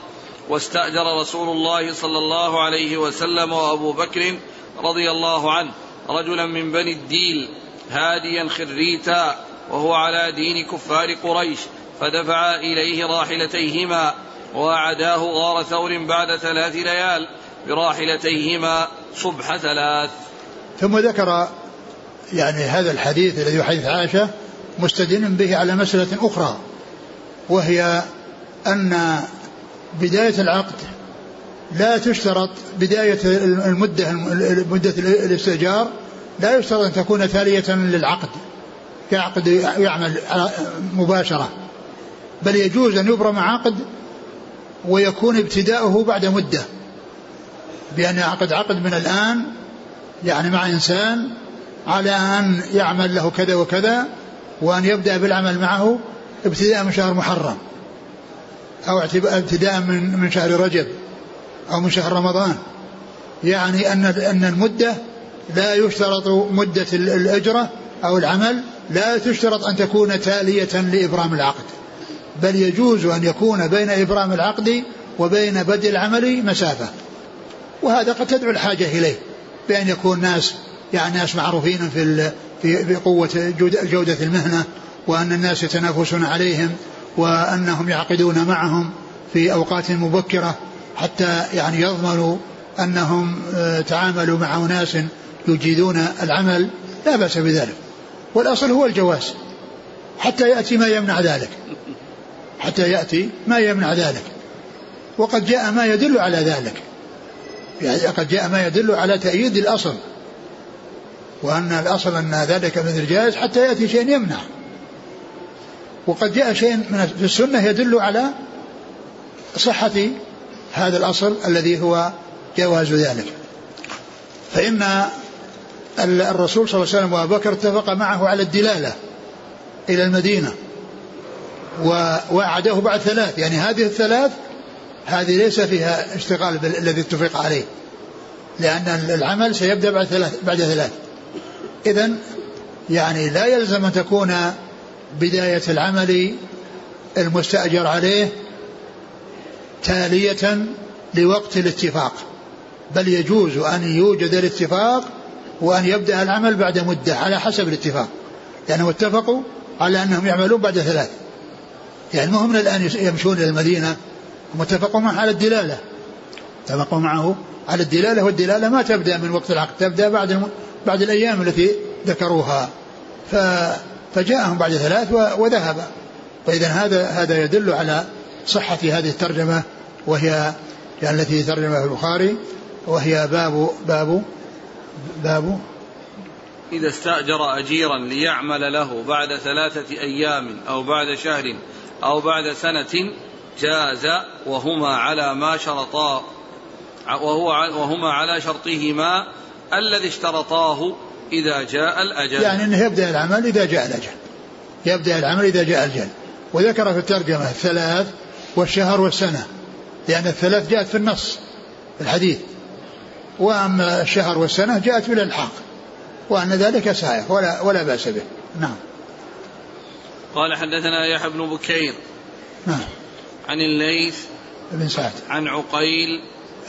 واستأجر رسول الله صلى الله عليه وسلم وأبو بكر رضي الله عنه رجلا من بني الديل هاديا خريتا وهو على دين كفار قريش فدفع إليه راحلتيهما وأعداه غار ثور بعد ثلاث ليال براحلتيهما صبح ثلاث. ثم ذكر يعني هذا الحديث الذي حديث عائشة مستدل به على مسألة أخرى وهي أن بداية العقد لا تشترط بداية المدة مدة الاستئجار لا يشترط أن تكون تالية للعقد كعقد يعمل مباشرة بل يجوز أن يبرم عقد ويكون ابتداؤه بعد مدة بأن يعقد عقد من الآن يعني مع إنسان على أن يعمل له كذا وكذا وأن يبدأ بالعمل معه ابتداء من شهر محرم أو ابتداء من من شهر رجب أو من شهر رمضان. يعني أن أن المدة لا يشترط مدة الأجرة أو العمل لا تشترط أن تكون تالية لإبرام العقد. بل يجوز أن يكون بين إبرام العقد وبين بدء العمل مسافة. وهذا قد تدعو الحاجة إليه بأن يكون ناس يعني ناس معروفين في في قوة جودة المهنة وأن الناس يتنافسون عليهم وأنهم يعقدون معهم في أوقات مبكرة حتى يعني يضمنوا أنهم آه، تعاملوا مع أناس يجيدون العمل. لا بأس بذلك. والأصل هو الجواز حتى يأتي ما يمنع ذلك. حتى يأتي ما يمنع ذلك. وقد جاء ما يدل على ذلك. يعني قد جاء ما يدل على تأييد الأصل. وأن الأصل أن ذلك من الجائز حتى يأتي شيء يمنع. وقد جاء شيء من في السنة يدل على صحة هذا الأصل الذي هو جواز ذلك. فإن الرسول صلى الله عليه وسلم وأبو بكر اتفق معه على الدلالة إلى المدينة ووعده بعد ثلاث. يعني هذه الثلاث هذه ليس فيها اشتغال الذي اتفق عليه. لأن العمل سيبدأ بعد ثلاث بعد ثلاث. إذا يعني لا يلزم أن تكون بداية العمل المستأجر عليه تالية لوقت الاتفاق بل يجوز أن يوجد الاتفاق وأن يبدأ العمل بعد مدة على حسب الاتفاق لأنهم اتفقوا على أنهم يعملون بعد ثلاث. يعني ما هم الآن يمشون إلى المدينة هم اتفقوا معه على الدلالة. اتفقوا معه على الدلالة والدلالة ما تبدأ من وقت العقد تبدأ بعد بعد الأيام التي ذكروها فجاءهم بعد ثلاث وذهب. فإذا هذا هذا يدل على صحة هذه الترجمة وهي يعني التي ترجمها البخاري وهي باب باب باب إذا استأجر أجيرا ليعمل له بعد ثلاثة أيام أو بعد شهر أو بعد سنة جاز وهما على ما شرطا وهو وهما على شرطهما الذي اشترطاه إذا جاء الأجل. يعني أنه يبدأ العمل إذا جاء الأجل. يبدأ العمل إذا جاء الأجل. وذكر في الترجمة الثلاث والشهر والسنة. لأن الثلاث جاءت في النص في الحديث. وأما الشهر والسنة جاءت بالإلحاق وأن ذلك سائغ ولا ولا بأس به. نعم. قال حدثنا يحيى بن بكير نعم. عن الليث بن سعد. عن عقيل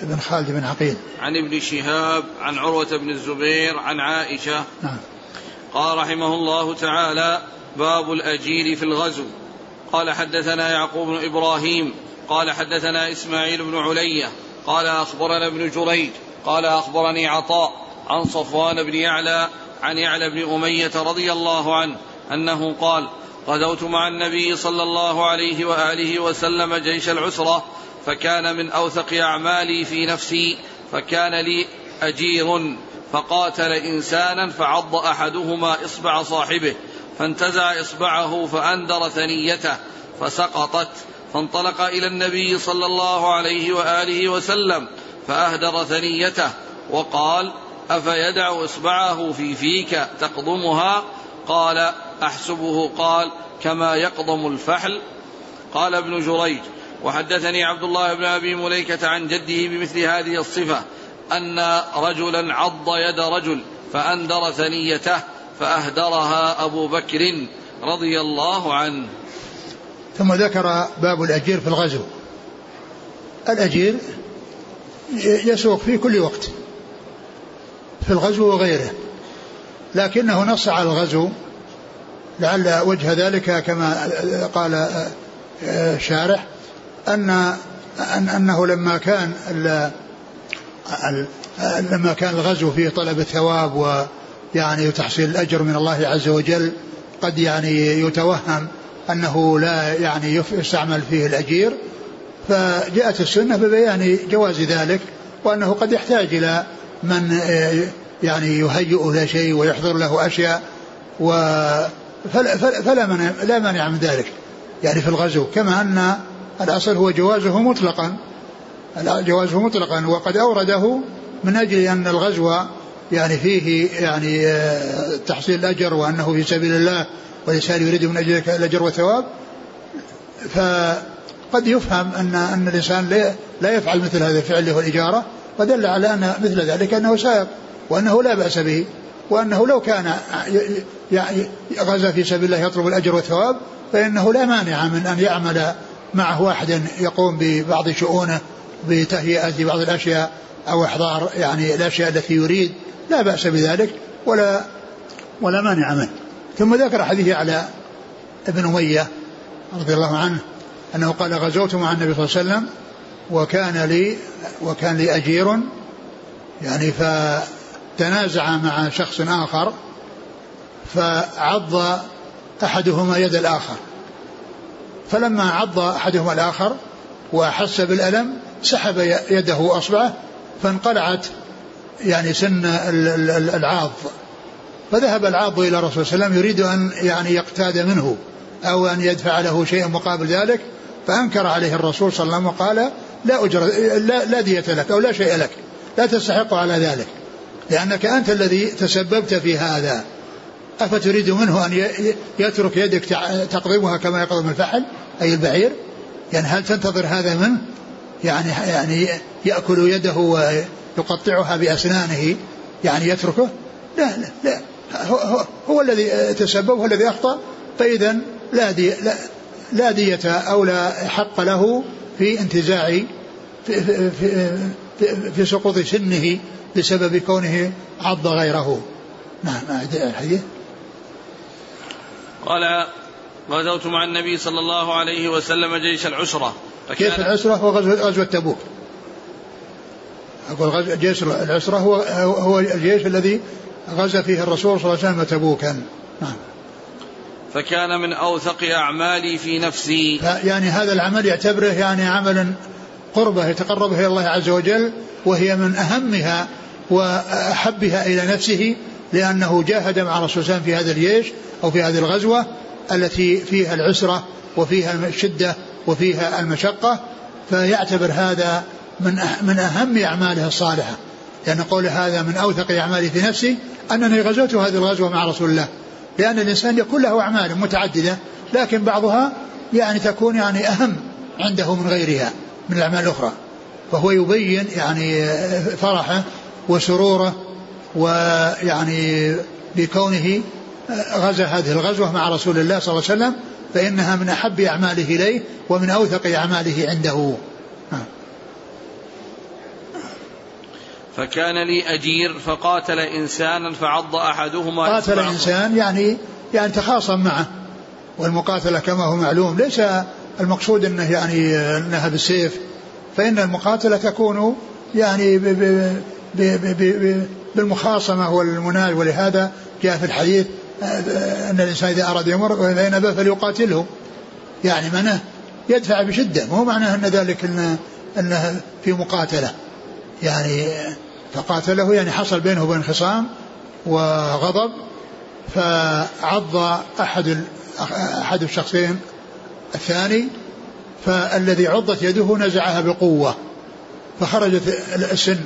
بن خالد بن عقيل. عن ابن شهاب عن عروة بن الزبير عن عائشة. نعم. قال رحمه الله تعالى باب الأجير في الغزو. قال حدثنا يعقوب بن إبراهيم. قال حدثنا إسماعيل بن علية. قال أخبرنا ابن جريج. قال أخبرني عطاء عن صفوان بن يعلى عن يعلى بن أمية رضي الله عنه أنه قال غزوت مع النبي صلى الله عليه وآله وسلم جيش العسرة فكان من أوثق أعمالي في نفسي فكان لي أجير فقاتل إنسانا فعض أحدهما إصبع صاحبه فانتزع إصبعه فأندر ثنيته فسقطت فانطلق إلى النبي صلى الله عليه وآله وسلم فأهدر ثنيته وقال أفيدع إصبعه في فيك تقضمها؟ قال أحسبه قال كما يقضم الفحل. قال ابن جريج وحدثني عبد الله بن أبي مليكة عن جده بمثل هذه الصفة أن رجلا عض يد رجل فأندر ثنيته فأهدرها أبو بكر رضي الله عنه. ثم ذكر باب الأجير في الغزو. الأجير يسوق في كل وقت في الغزو وغيره لكنه نص على الغزو. لعل وجه ذلك كما قال الشارح أن أنه لما كان لما كان الغزو فيه طلب الثواب ويعني تحصيل الأجر من الله عز وجل قد يعني يتوهم أنه لا يعني يستعمل فيه الأجير فجاءت السنة ببيان جواز ذلك وأنه قد يحتاج إلى من يعني يهيئ له شيء ويحضر له أشياء و فلا, فلا منع لا مانع من ذلك. يعني في الغزو كما أن الأصل هو جوازه مطلقا. جوازه مطلقا. وقد أورده من أجل أن الغزو يعني فيه يعني آه، تحصيل الأجر وأنه في سبيل الله والإنسان يريد من أجل الأجر والثواب. فقد يفهم أن أن الإنسان لا يفعل مثل هذا الفعل اللي هو الإجارة. ودل على أن مثل ذلك أنه سائق وأنه لا بأس به وأنه لو كان غزا في سبيل الله يطلب الأجر والثواب فإنه لا مانع من أن يعمل معه واحد يقوم ببعض شؤونه بتهيئة بعض الأشياء أو إحضار يعني الأشياء التي يريد لا بأس بذلك ولا ولا مانع منه. ثم ذكر حديث على ابن أمية رضي الله عنه أنه قال غزوت مع النبي صلى الله عليه وسلم وكان لي وكان لي أجير يعني فتنازع مع شخص آخر فعض أحدهما يد الآخر. فلما عض أحدهما الآخر وأحس بالألم سحب يده وأصبعه فانقلعت يعني سن العاض. فذهب العاض إلى الرسول صلى الله عليه وسلم يريد أن يعني يقتاد منه أو أن يدفع له شيئا مقابل ذلك فأنكر عليه الرسول صلى الله عليه وسلم وقال لا أجر لا, لا دية لك أو لا شيء لك لا تستحق على ذلك لأنك أنت الذي تسببت في هذا. أفتريد منه أن يترك يدك تقضمها كما يقضم الفحل؟ أي البعير؟ يعني هل تنتظر هذا منه؟ يعني يعني يأكل يده ويقطعها بأسنانه يعني يتركه؟ لا لا لا. هو, هو, هو الذي تسبب هو الذي أخطأ. فإذا لا, دي لا, لا دية أو لا حق له في انتزاع في, في, في, في, سقوط سنه بسبب كونه عض غيره. نعم الحديث. قال غزوت مع النبي صلى الله عليه وسلم جيش العسرة. كيف العسرة هو غزوة, غزوة تبوك. أقول جيش العسرة هو هو الجيش الذي غزا فيه الرسول صلى الله عليه وسلم تبوكا. نعم. فكان من أوثق أعمالي في نفسي. يعني هذا العمل يعتبره يعني عملا قربة يتقرب إلى الله عز وجل وهي من أهمها وأحبها إلى نفسه لأنه جاهد مع الرسول صلى الله عليه وسلم في هذا الجيش أو في هذه الغزوة التي فيها العسرة وفيها الشدة وفيها المشقة فيعتبر هذا من من أهم أعماله الصالحة. لأن قول هذا من أوثق أعمالي في نفسي أنني غزوت هذه الغزوة مع رسول الله. لأن الإنسان يكون له أعمال متعددة لكن بعضها يعني تكون يعني أهم عنده من غيرها من الأعمال الأخرى. فهو يبين يعني فرحه وسروره ويعني بكونه غزا هذه الغزوة مع رسول الله صلى الله عليه وسلم فإنها من أحب أعماله إليه ومن أوثق أعماله عنده. فكان لي أجير فقاتل إنسانا فعض أحدهما قاتل إنسان يعني يعني تخاصم معه. والمقاتلة كما هو معلوم ليس المقصود أنه يعني أنها بالسيف. فإن المقاتلة تكون يعني ب ب ب ب ب بالمخاصمة والمنال ولهذا جاء في الحديث أن الإنسان إذا أراد يمر وإذا نبى فليقاتله. يعني معناه يدفع بشدة. مو معناه أن ذلك أنه, أنه في مقاتلة. يعني فقاتله يعني حصل بينه وبين خصام وغضب فعض أحد أحد الشخصين الثاني فالذي عضت يده نزعها بقوة فخرجت السن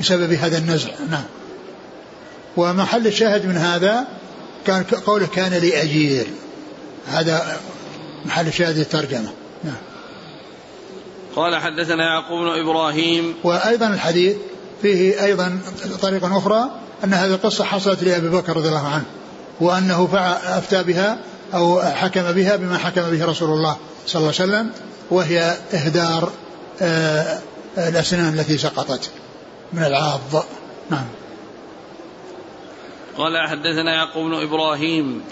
بسبب هذا النزع. نعم. ومحل الشاهد من هذا كان قوله كان لي أجير. هذا محل شاهد الترجمة. نعم. قال حدثنا يعقوب بن إبراهيم. وأيضا الحديث فيه أيضا طريقة أخرى أن هذه القصة حصلت لأبي بكر رضي الله عنه وأنه أفتى بها أو حكم بها بما حكم به رسول الله صلى الله عليه وسلم وهي إهدار آه، الأسنان التي سقطت من العاض نعم. قال حدثنا يعقوب بن إبراهيم.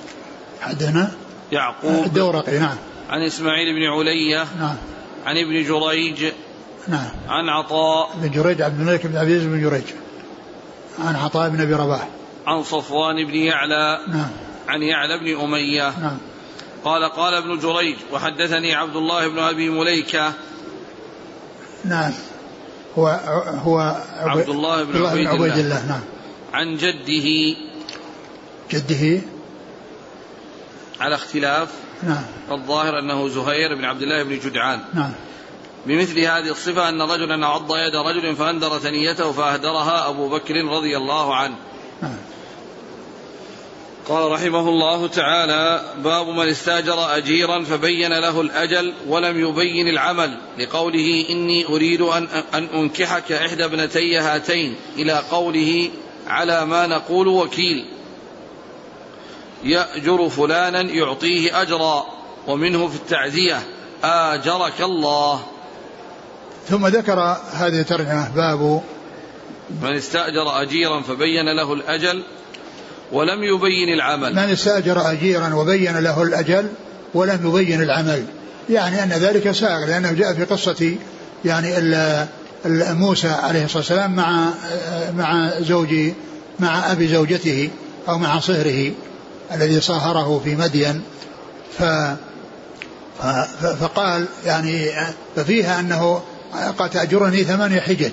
حدثنا يعقوب الدورقي نعم. عن إسماعيل بن علية نعم. عن ابن جريج. نعم. عن عطاء. بن جريج عبد الملك بن عبد العزيز بن جريج. عن عطاء بن أبي رباح. عن صفوان بن يعلى. نعم. عن يعلى بن أمية. نعم. قال قال ابن جريج وحدثني عبد الله بن أبي مليكة. نعم. هو هو عبد الله بن عبيد, الله. عبيد الله نعم. عن جده. جده؟ على اختلاف. نعم. الظاهر أنه زهير بن عبد الله بن جدعان. نعم. بمثل هذه الصفة أن رجلا عض يد رجل فأندر ثنيته فأهدرها أبو بكر رضي الله عنه. نعم. قال رحمه الله تعالى باب من استاجر أجيرا فبين له الأجل ولم يبين العمل. لقوله إني أريد أن, أن أنكحك إحدى ابنتي هاتين. إلى قوله على ما نقول وكيل. يأجر فلانا يعطيه أجرا ومنه في التعزية. آجرك الله. ثم ذكر هذه الترجمة باب من استأجر أجيرا فبين له الأجل ولم يبين العمل. من استأجر أجيرا وبين له الأجل ولم يبين العمل. يعني أن ذلك سائغ لأنه جاء في قصة يعني موسى عليه الصلاة والسلام مع مع زوج مع أبي زوجته أو مع صهره. الذي صاهره في مدين ف فقال يعني ففيها أنه قد تأجرني ثمانية حجج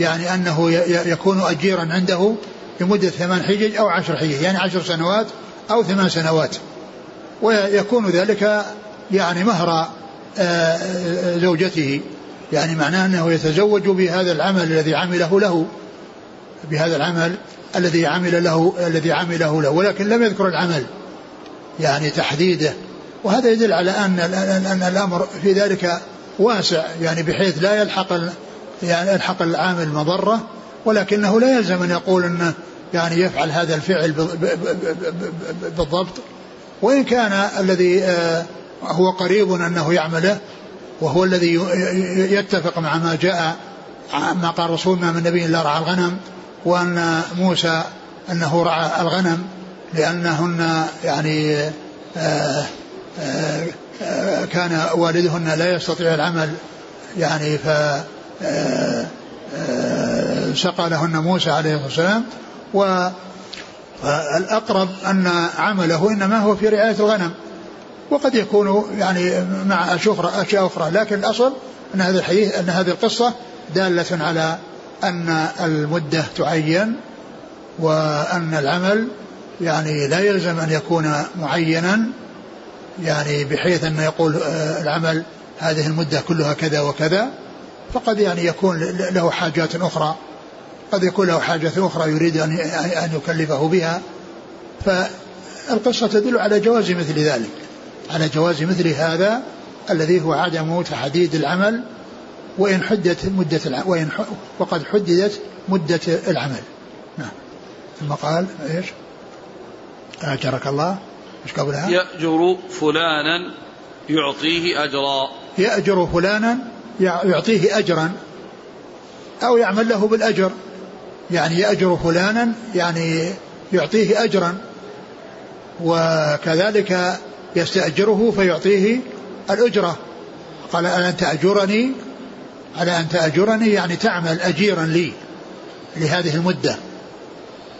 يعني أنه يكون أجيرا عنده لمدة ثمان حجج أو عشر حجج يعني عشر سنوات أو ثمان سنوات. ويكون ذلك يعني مهر آه، زوجته يعني معناه أنه يتزوج بهذا العمل الذي عمله له بهذا العمل الذي عمل له الذي عمله له ولكن لم يذكر العمل يعني تحديده. وهذا يدل على أن أن الأمر في ذلك واسع يعني بحيث لا يلحق يعني يلحق العامل مضرة ولكنه لا يلزم أن يقول أنه يعني يفعل هذا الفعل بالضبط. وإن كان الذي آه، هو قريب أنه يعمله وهو الذي يتفق مع ما جاء ما قال الرسول ما من نبي إلا رعى الغنم وأن موسى أنه رعى الغنم لأنهن يعني آه، آه، كان والدهن لا يستطيع العمل. يعني ف سقى لهن موسى عليه الصلاة والسلام والأقرب أن عمله إنما هو في رعاية الغنم. وقد يكون يعني مع أشياء أخرى. لكن الأصل أن هذا الحديث أن هذه القصة دالة على أن المدة تعين وأن العمل يعني لا يلزم أن يكون معينا يعني بحيث أن يقول آه، العمل هذه المدة كلها كذا وكذا فقد يعني يكون له حاجات أخرى. قد يكون له حاجة أخرى يريد أن يكلفه بها. فالقصة تدل على جواز مثل ذلك على جواز مثل هذا الذي هو عدم تحديد العمل وإن حدت مدة العمل وإن وقد حددت مدة العمل. نعم. ثم قال إيش؟ أجرك الله. إيش قبلها؟ يأجر فلانا يعطيه أجرا. يأجر فلانا يعطيه أجرا. أو يعمل له بالأجر. يعني يأجر فلانا يعني يعطيه أجرا. وكذلك يستأجره فيعطيه الأجرة. قال ألا أن تأجرني على أن تأجرني يعني تعمل أجيرا لي لهذه المدة.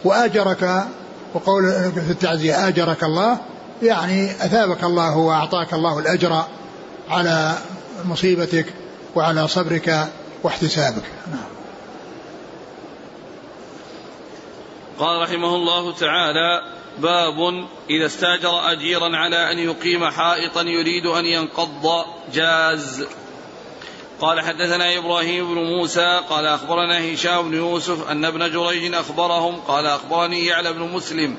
وآجرك وقول في التعزية آجرك الله يعني أثابك الله وأعطاك الله الأجر على مصيبتك وعلى صبرك واحتسابك. نعم. قال رحمه الله تعالى باب إذا استاجر أجيرا على أن يقيم حائطا يريد أن ينقض جاز. قال حدثنا إبراهيم بن موسى قال أخبرنا هشام بن يوسف أن ابن جريج أخبرهم قال أخبرني يعلى بن مسلم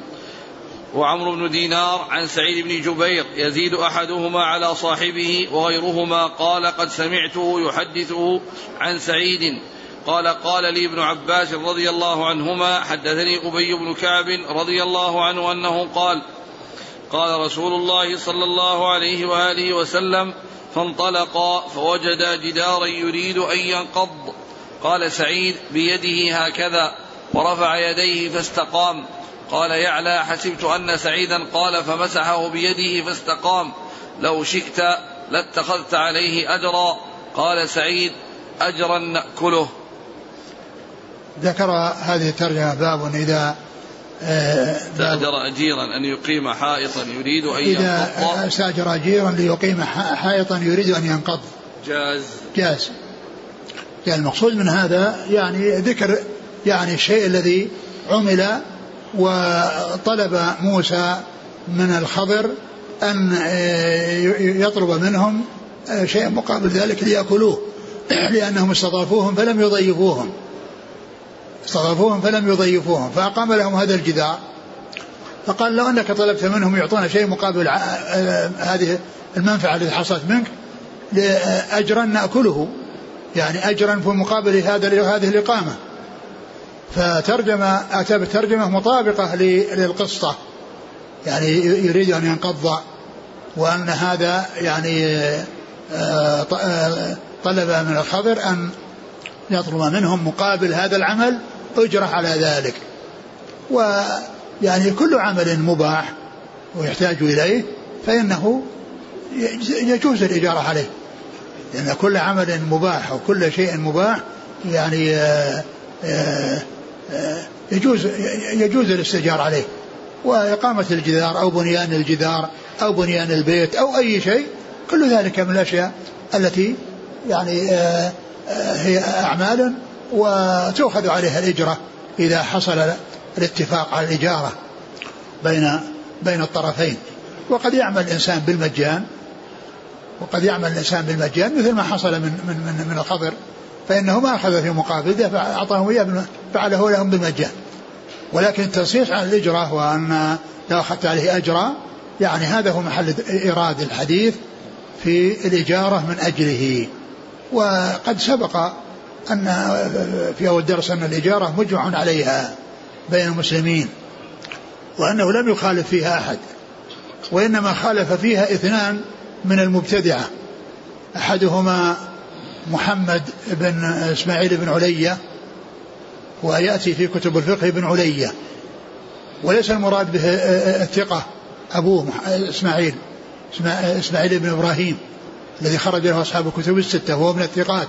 وعمرو بن دينار عن سعيد بن جبير يزيد أحدهما على صاحبه وغيرهما قال قد سمعته يحدثه عن سعيد. قال قال لي ابن عباس رضي الله عنهما حدثني أبي بن كعب رضي الله عنه أنه قال قال رسول الله صلى الله عليه وآله وسلم فانطلقا فوجدا جدارا يريد أن ينقض. قال سعيد بيده هكذا ورفع يديه فاستقام. قال يعلى حسبت أن سعيدا قال فمسحه بيده فاستقام. لو شئت لاتخذت عليه أجرا. قال سعيد أجرا نأكله. ذكر هذه الترجمة باب إذا استأجر آه، أجيرا أن يقيم حائطا يريد أن إذا ينقض. استأجر أجيرا ليقيم حائطا يريد أن ينقض. جاز. جاز. يعني المقصود من هذا يعني ذكر يعني الشيء الذي عمل وطلب موسى من الخضر أن آه، يطلب منهم آه، شيئا مقابل ذلك ليأكلوه. لأنهم استضافوهم فلم يضيفوهم. استضافوهم فلم يضيفوهم فأقام لهم هذا الجدار. فقال لو أنك طلبت منهم يعطونا شيء مقابل آه، هذه المنفعة التي حصلت منك أجرا نأكله. يعني أجرا في مقابل هذا هذه الإقامة. فترجم أتى بترجمة مطابقة للقصة. يعني يريد أن ينقض وأن هذا يعني آه، آه، طلب من الخضر أن يطلب منهم مقابل هذا العمل أجرة على ذلك. ويعني كل عمل مباح ويحتاج إليه فإنه يجوز الإجارة عليه. لأن كل عمل مباح وكل شيء مباح يعني آآ آه، آآ يجوز يجوز الاستئجار عليه. وإقامة الجدار أو بنيان الجدار أو بنيان البيت أو أي شيء كل ذلك من الأشياء التي يعني آه، آه، هي أعمال وتؤخذ عليها الإجرة إذا حصل الاتفاق على الإجارة بين بين الطرفين. وقد يعمل الإنسان بالمجان وقد يعمل الإنسان بالمجان مثل ما حصل من من من, من الخضر فإنه ما أخذ في مقابل ده فأعطاهم إياه فعله لهم بالمجان. ولكن التنصيص على الإجرة وأن لو أخذت عليه أجرا يعني هذا هو محل إيراد الحديث في الإجارة من أجله. وقد سبق أن في أول درس أن الإجارة مجمع عليها بين المسلمين وأنه لم يخالف فيها أحد وإنما خالف فيها اثنان من المبتدعة أحدهما محمد بن إسماعيل بن علية ويأتي في كتب الفقه بن علية وليس المراد به الثقة أبوه إسماعيل إسماعيل بن إبراهيم الذي خرج له أصحاب الكتب الستة وهو من الثقات.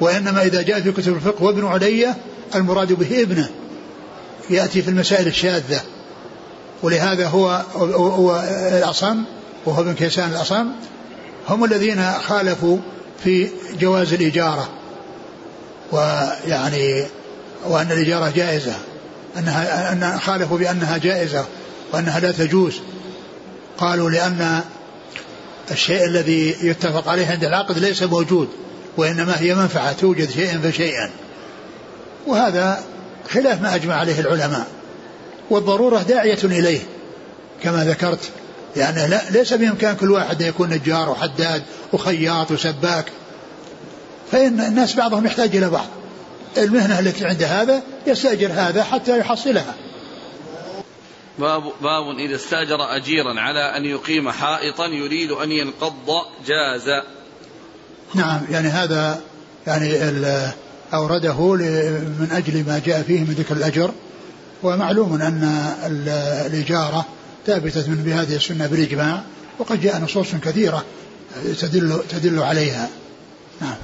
وإنما إذا جاء في كتب الفقه وابن علية المراد به ابنه يأتي في المسائل الشاذة. ولهذا هو هو الأصم وهو ابن كيسان الأصم هم الذين خالفوا في جواز الإجارة. ويعني وأن الإجارة جائزة أنها أن خالفوا بأنها جائزة وأنها لا تجوز. قالوا لأن الشيء الذي يتفق عليه عند العقد ليس موجود. وإنما هي منفعة توجد شيئا فشيئا. وهذا خلاف ما أجمع عليه العلماء. والضرورة داعية إليه كما ذكرت. يعني لا ليس بإمكان كل واحد أن يكون نجار وحداد وخياط وسباك. فإن الناس بعضهم يحتاج إلى بعض. المهنة التي عند هذا يستأجر هذا حتى يحصلها. باب باب إذا استأجر أجيرا على أن يقيم حائطا يريد أن ينقض جاز. نعم يعني هذا يعني أورده من أجل ما جاء فيه من ذكر الأجر. ومعلوم أن الإجارة ثابتة من بهذه السنة بالإجماع وقد جاء نصوص كثيرة تدل تدل عليها. نعم.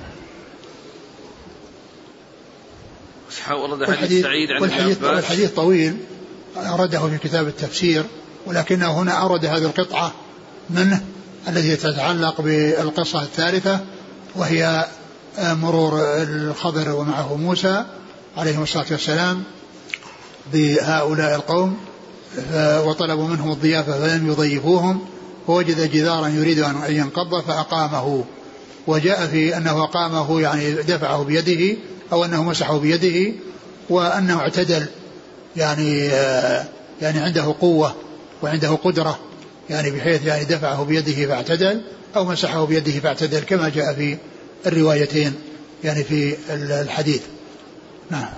ورد حديث سعيد عن والحديث, والحديث طويل أورده في كتاب التفسير ولكنه هنا أورد هذه القطعة منه التي تتعلق بالقصة الثالثة وهي مرور الخضر ومعه موسى عليهم الصلاة والسلام بهؤلاء القوم وطلبوا منهم الضيافة فلم يضيفوهم فوجد جدارا يريد أن ينقض فأقامه. وجاء في أنه أقامه يعني دفعه بيده أو أنه مسحه بيده وأنه اعتدل يعني يعني عنده قوة وعنده قدرة. يعني بحيث يعني دفعه بيده فاعتدل أو مسحه بيده فاعتدل كما جاء في الروايتين يعني في الحديث. نعم.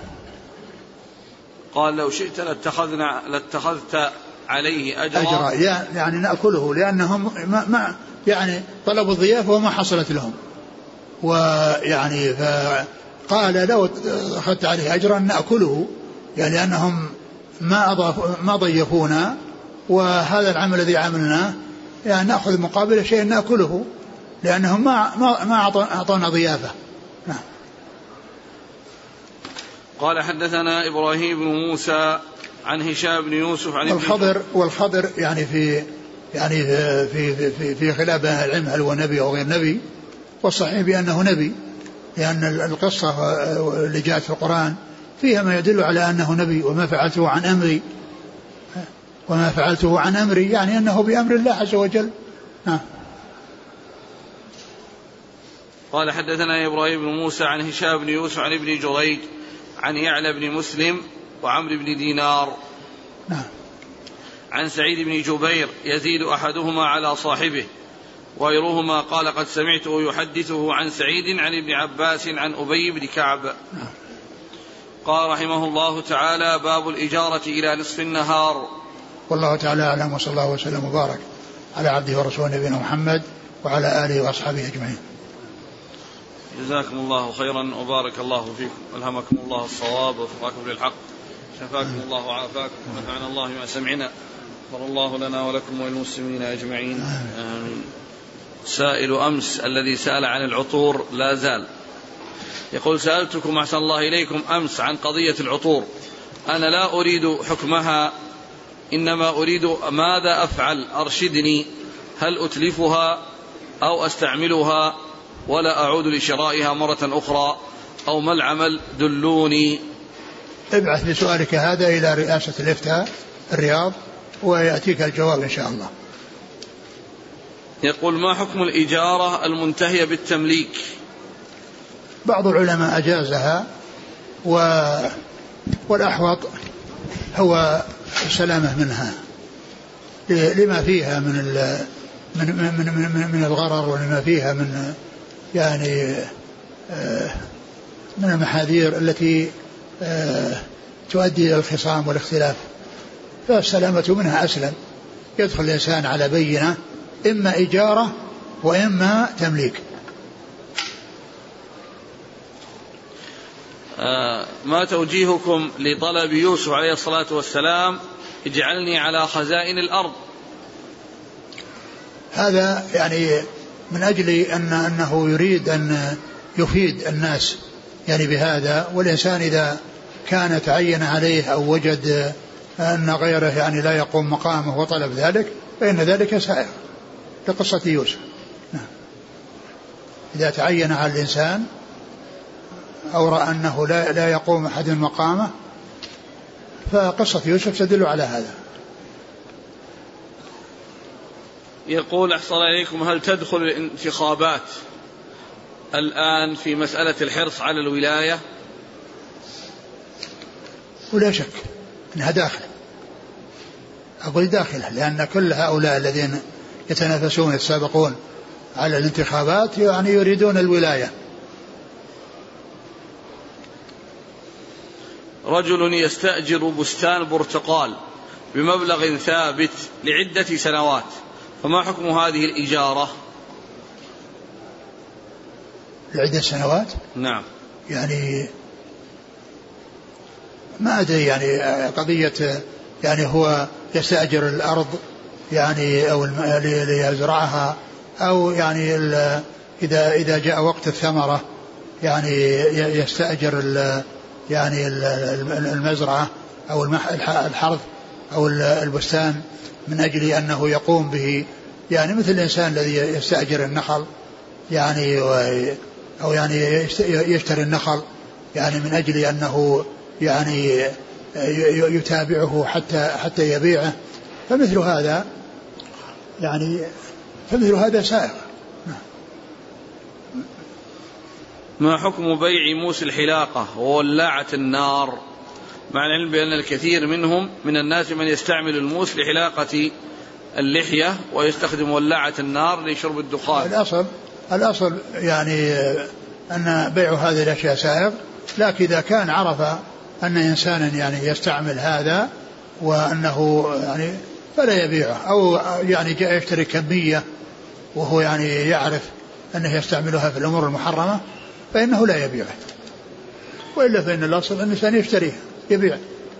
قال لو شئت لاتخذنا لاتخذت عليه أجرا أجرا. يعني نأكله لأنهم ما, ما يعني طلبوا الضيافة وما حصلت لهم. ويعني فقال لو أخذت عليه أجرا نأكله يعني لأنهم ما أضاف ما ضيفونا وهذا العمل الذي عملناه يعني نأخذ مقابل شيء نأكله لأنهم ما ما ما أعطونا ضيافة. نعم. قال حدثنا إبراهيم بن موسى عن هشام بن يوسف عن والخضر والخضر يعني في يعني في في في, في خلاف أهل العلم هل هو نبي أو غير نبي. والصحيح بأنه نبي لأن القصة اللي جاءت في القرآن فيها ما يدل على أنه نبي وما فعلته عن أمري. وما فعلته عن أمري يعني أنه بأمر الله عز وجل. نعم. قال حدثنا إبراهيم بن موسى عن هشام بن يوسف عن ابن جريج عن يعلى بن مسلم وعمرو بن دينار. نعم. عن سعيد بن جبير يزيد أحدهما على صاحبه وغيرهما قال قد سمعته يحدثه عن سعيد عن ابن عباس عن أبي بن كعب. نعم. قال رحمه الله تعالى باب الإجارة إلى نصف النهار. والله تعالى أعلم وصلى الله وسلم وبارك على عبده ورسوله نبينا محمد وعلى آله وأصحابه أجمعين. جزاكم الله خيرا وبارك الله فيكم. ألهمكم الله الصواب ووفقكم للحق. شفاكم الله وعافاكم. ونفعنا الله بما سمعنا. غفر الله لنا ولكم وللمسلمين أجمعين. آمين. سائل أمس الذي سأل عن العطور لا زال. يقول سألتكم أحسن الله إليكم أمس عن قضية العطور. أنا لا أريد حكمها. إنما أريد ماذا أفعل؟ أرشدني. هل أتلفها أو أستعملها؟ ولا أعود لشرائها مرة أخرى. أو ما العمل؟ دلوني. ابعث بسؤالك هذا إلى رئاسة الإفتاء الرياض ويأتيك الجواب إن شاء الله. يقول ما حكم الإجارة المنتهية بالتمليك؟ بعض العلماء أجازها و والأحوط هو السلامة منها. لما فيها من من من من, من الغرر ولما فيها من يعني آه، من المحاذير التي آه، تؤدي إلى الخصام والاختلاف. فالسلامة منها أسلم. يدخل الإنسان على بينة إما إجارة وإما تمليك. ما توجيهكم لطلب يوسف عليه الصلاة والسلام اجعلني على خزائن الأرض هذا يعني من أجل أن أنه يريد أن يفيد الناس يعني بهذا والإنسان إذا كان تعين عليه أو وجد أن غيره يعني لا يقوم مقامه وطلب ذلك فإن ذلك سائر لقصة يوسف نعم. إذا تعين على الإنسان أو رأى أنه لا, لا يقوم أحد مقامه فقصة يوسف تدل على هذا. يقول أحسن إليكم هل تدخل الانتخابات الآن في مسألة الحرص على الولاية؟ ولا شك أنها داخل. أقول داخلة لأن كل هؤلاء الذين يتنافسون يتسابقون على الانتخابات يعني يريدون الولاية. رجل يستأجر بستان برتقال بمبلغ ثابت لعدة سنوات. فما حكم هذه الإجارة؟ لعدة سنوات؟ نعم. يعني ما أدري يعني قضية يعني هو يستأجر الأرض يعني أو ليزرعها أو يعني إذا إذا جاء وقت الثمرة يعني يستأجر يعني المزرعة أو الحرث أو البستان من أجل أنه يقوم به يعني مثل الإنسان الذي يستأجر النخل يعني أو يعني يشتري النخل يعني من أجل أنه يعني يتابعه حتى حتى يبيعه. فمثل هذا يعني فمثل هذا سائغ. ما حكم بيع موس الحلاقة وولاعة النار؟ مع العلم بأن الكثير منهم من الناس من يستعمل الموس لحلاقة اللحية ويستخدم ولاعة النار لشرب الدخان. الأصل الأصل يعني أن بيع هذه الأشياء سائغ لكن إذا كان عرف أن إنسانا يعني يستعمل هذا وأنه يعني فلا يبيعه أو يعني جاء يشتري كمية وهو يعني يعرف أنه يستعملها في الأمور المحرمة فإنه لا يبيعه وإلا فإن الأصل أن الإنسان يشتريه يبيع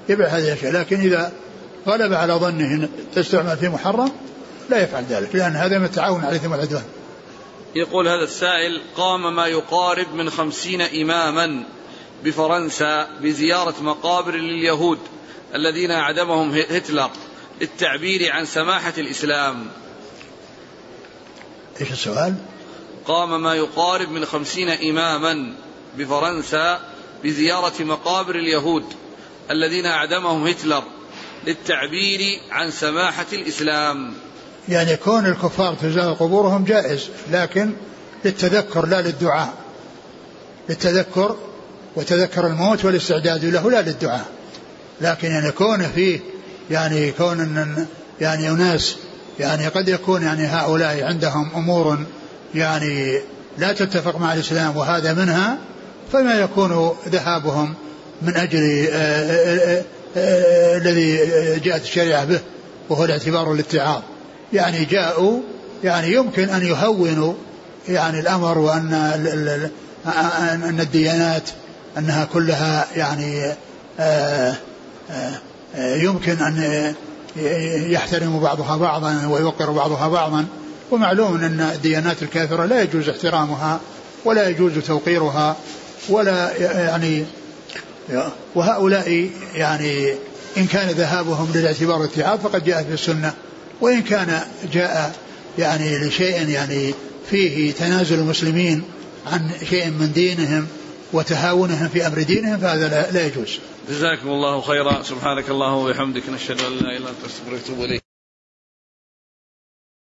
يبيع هذه الأشياء. لكن إذا غلب على ظنه تستعمل في محرم لا يفعل ذلك لأن هذا من التعاون على الإثم والعدوان يقول هذا السائل قام ما يقارب من خمسين إماما بفرنسا بزيارة مقابر لليهود الذين أعدمهم هتلر للتعبير عن سماحة الإسلام. إيش السؤال؟ قام ما يقارب من خمسين إماما بفرنسا بزيارة مقابر اليهود الذين أعدمهم هتلر للتعبير عن سماحة الإسلام. يعني كون الكفار تزار قبورهم جائز لكن للتذكر لا للدعاء. للتذكر وتذكر الموت والاستعداد له لا للدعاء. لكن يعني كون فيه يعني كون يعني أناس يعني قد يكون يعني هؤلاء عندهم أمور يعني لا تتفق مع الإسلام وهذا منها فما يكون ذهابهم من أجل آه، آه، آه، الذي جاءت الشريعة به وهو الاعتبار والاتعاظ. يعني جاءوا يعني يمكن أن يهونوا يعني الأمر وأن أن الديانات أنها كلها يعني يمكن أن يحترم بعضها بعضا ويوقر بعضها بعضا. ومعلوم أن الديانات الكافرة لا يجوز احترامها ولا يجوز توقيرها ولا يعني وهؤلاء يعني إن كان ذهابهم للاعتبار والاتعاظ فقد جاء في السنة وإن كان جاء يعني لشيء يعني فيه تنازل المسلمين عن شيء من دينهم وتهاونهم في أمر دينهم فهذا لا, لا يجوز. جزاكم الله خيرا سبحانك اللهم وبحمدك نشهد أن لا إله إلا أنت نستغفرك ونتوب إليك.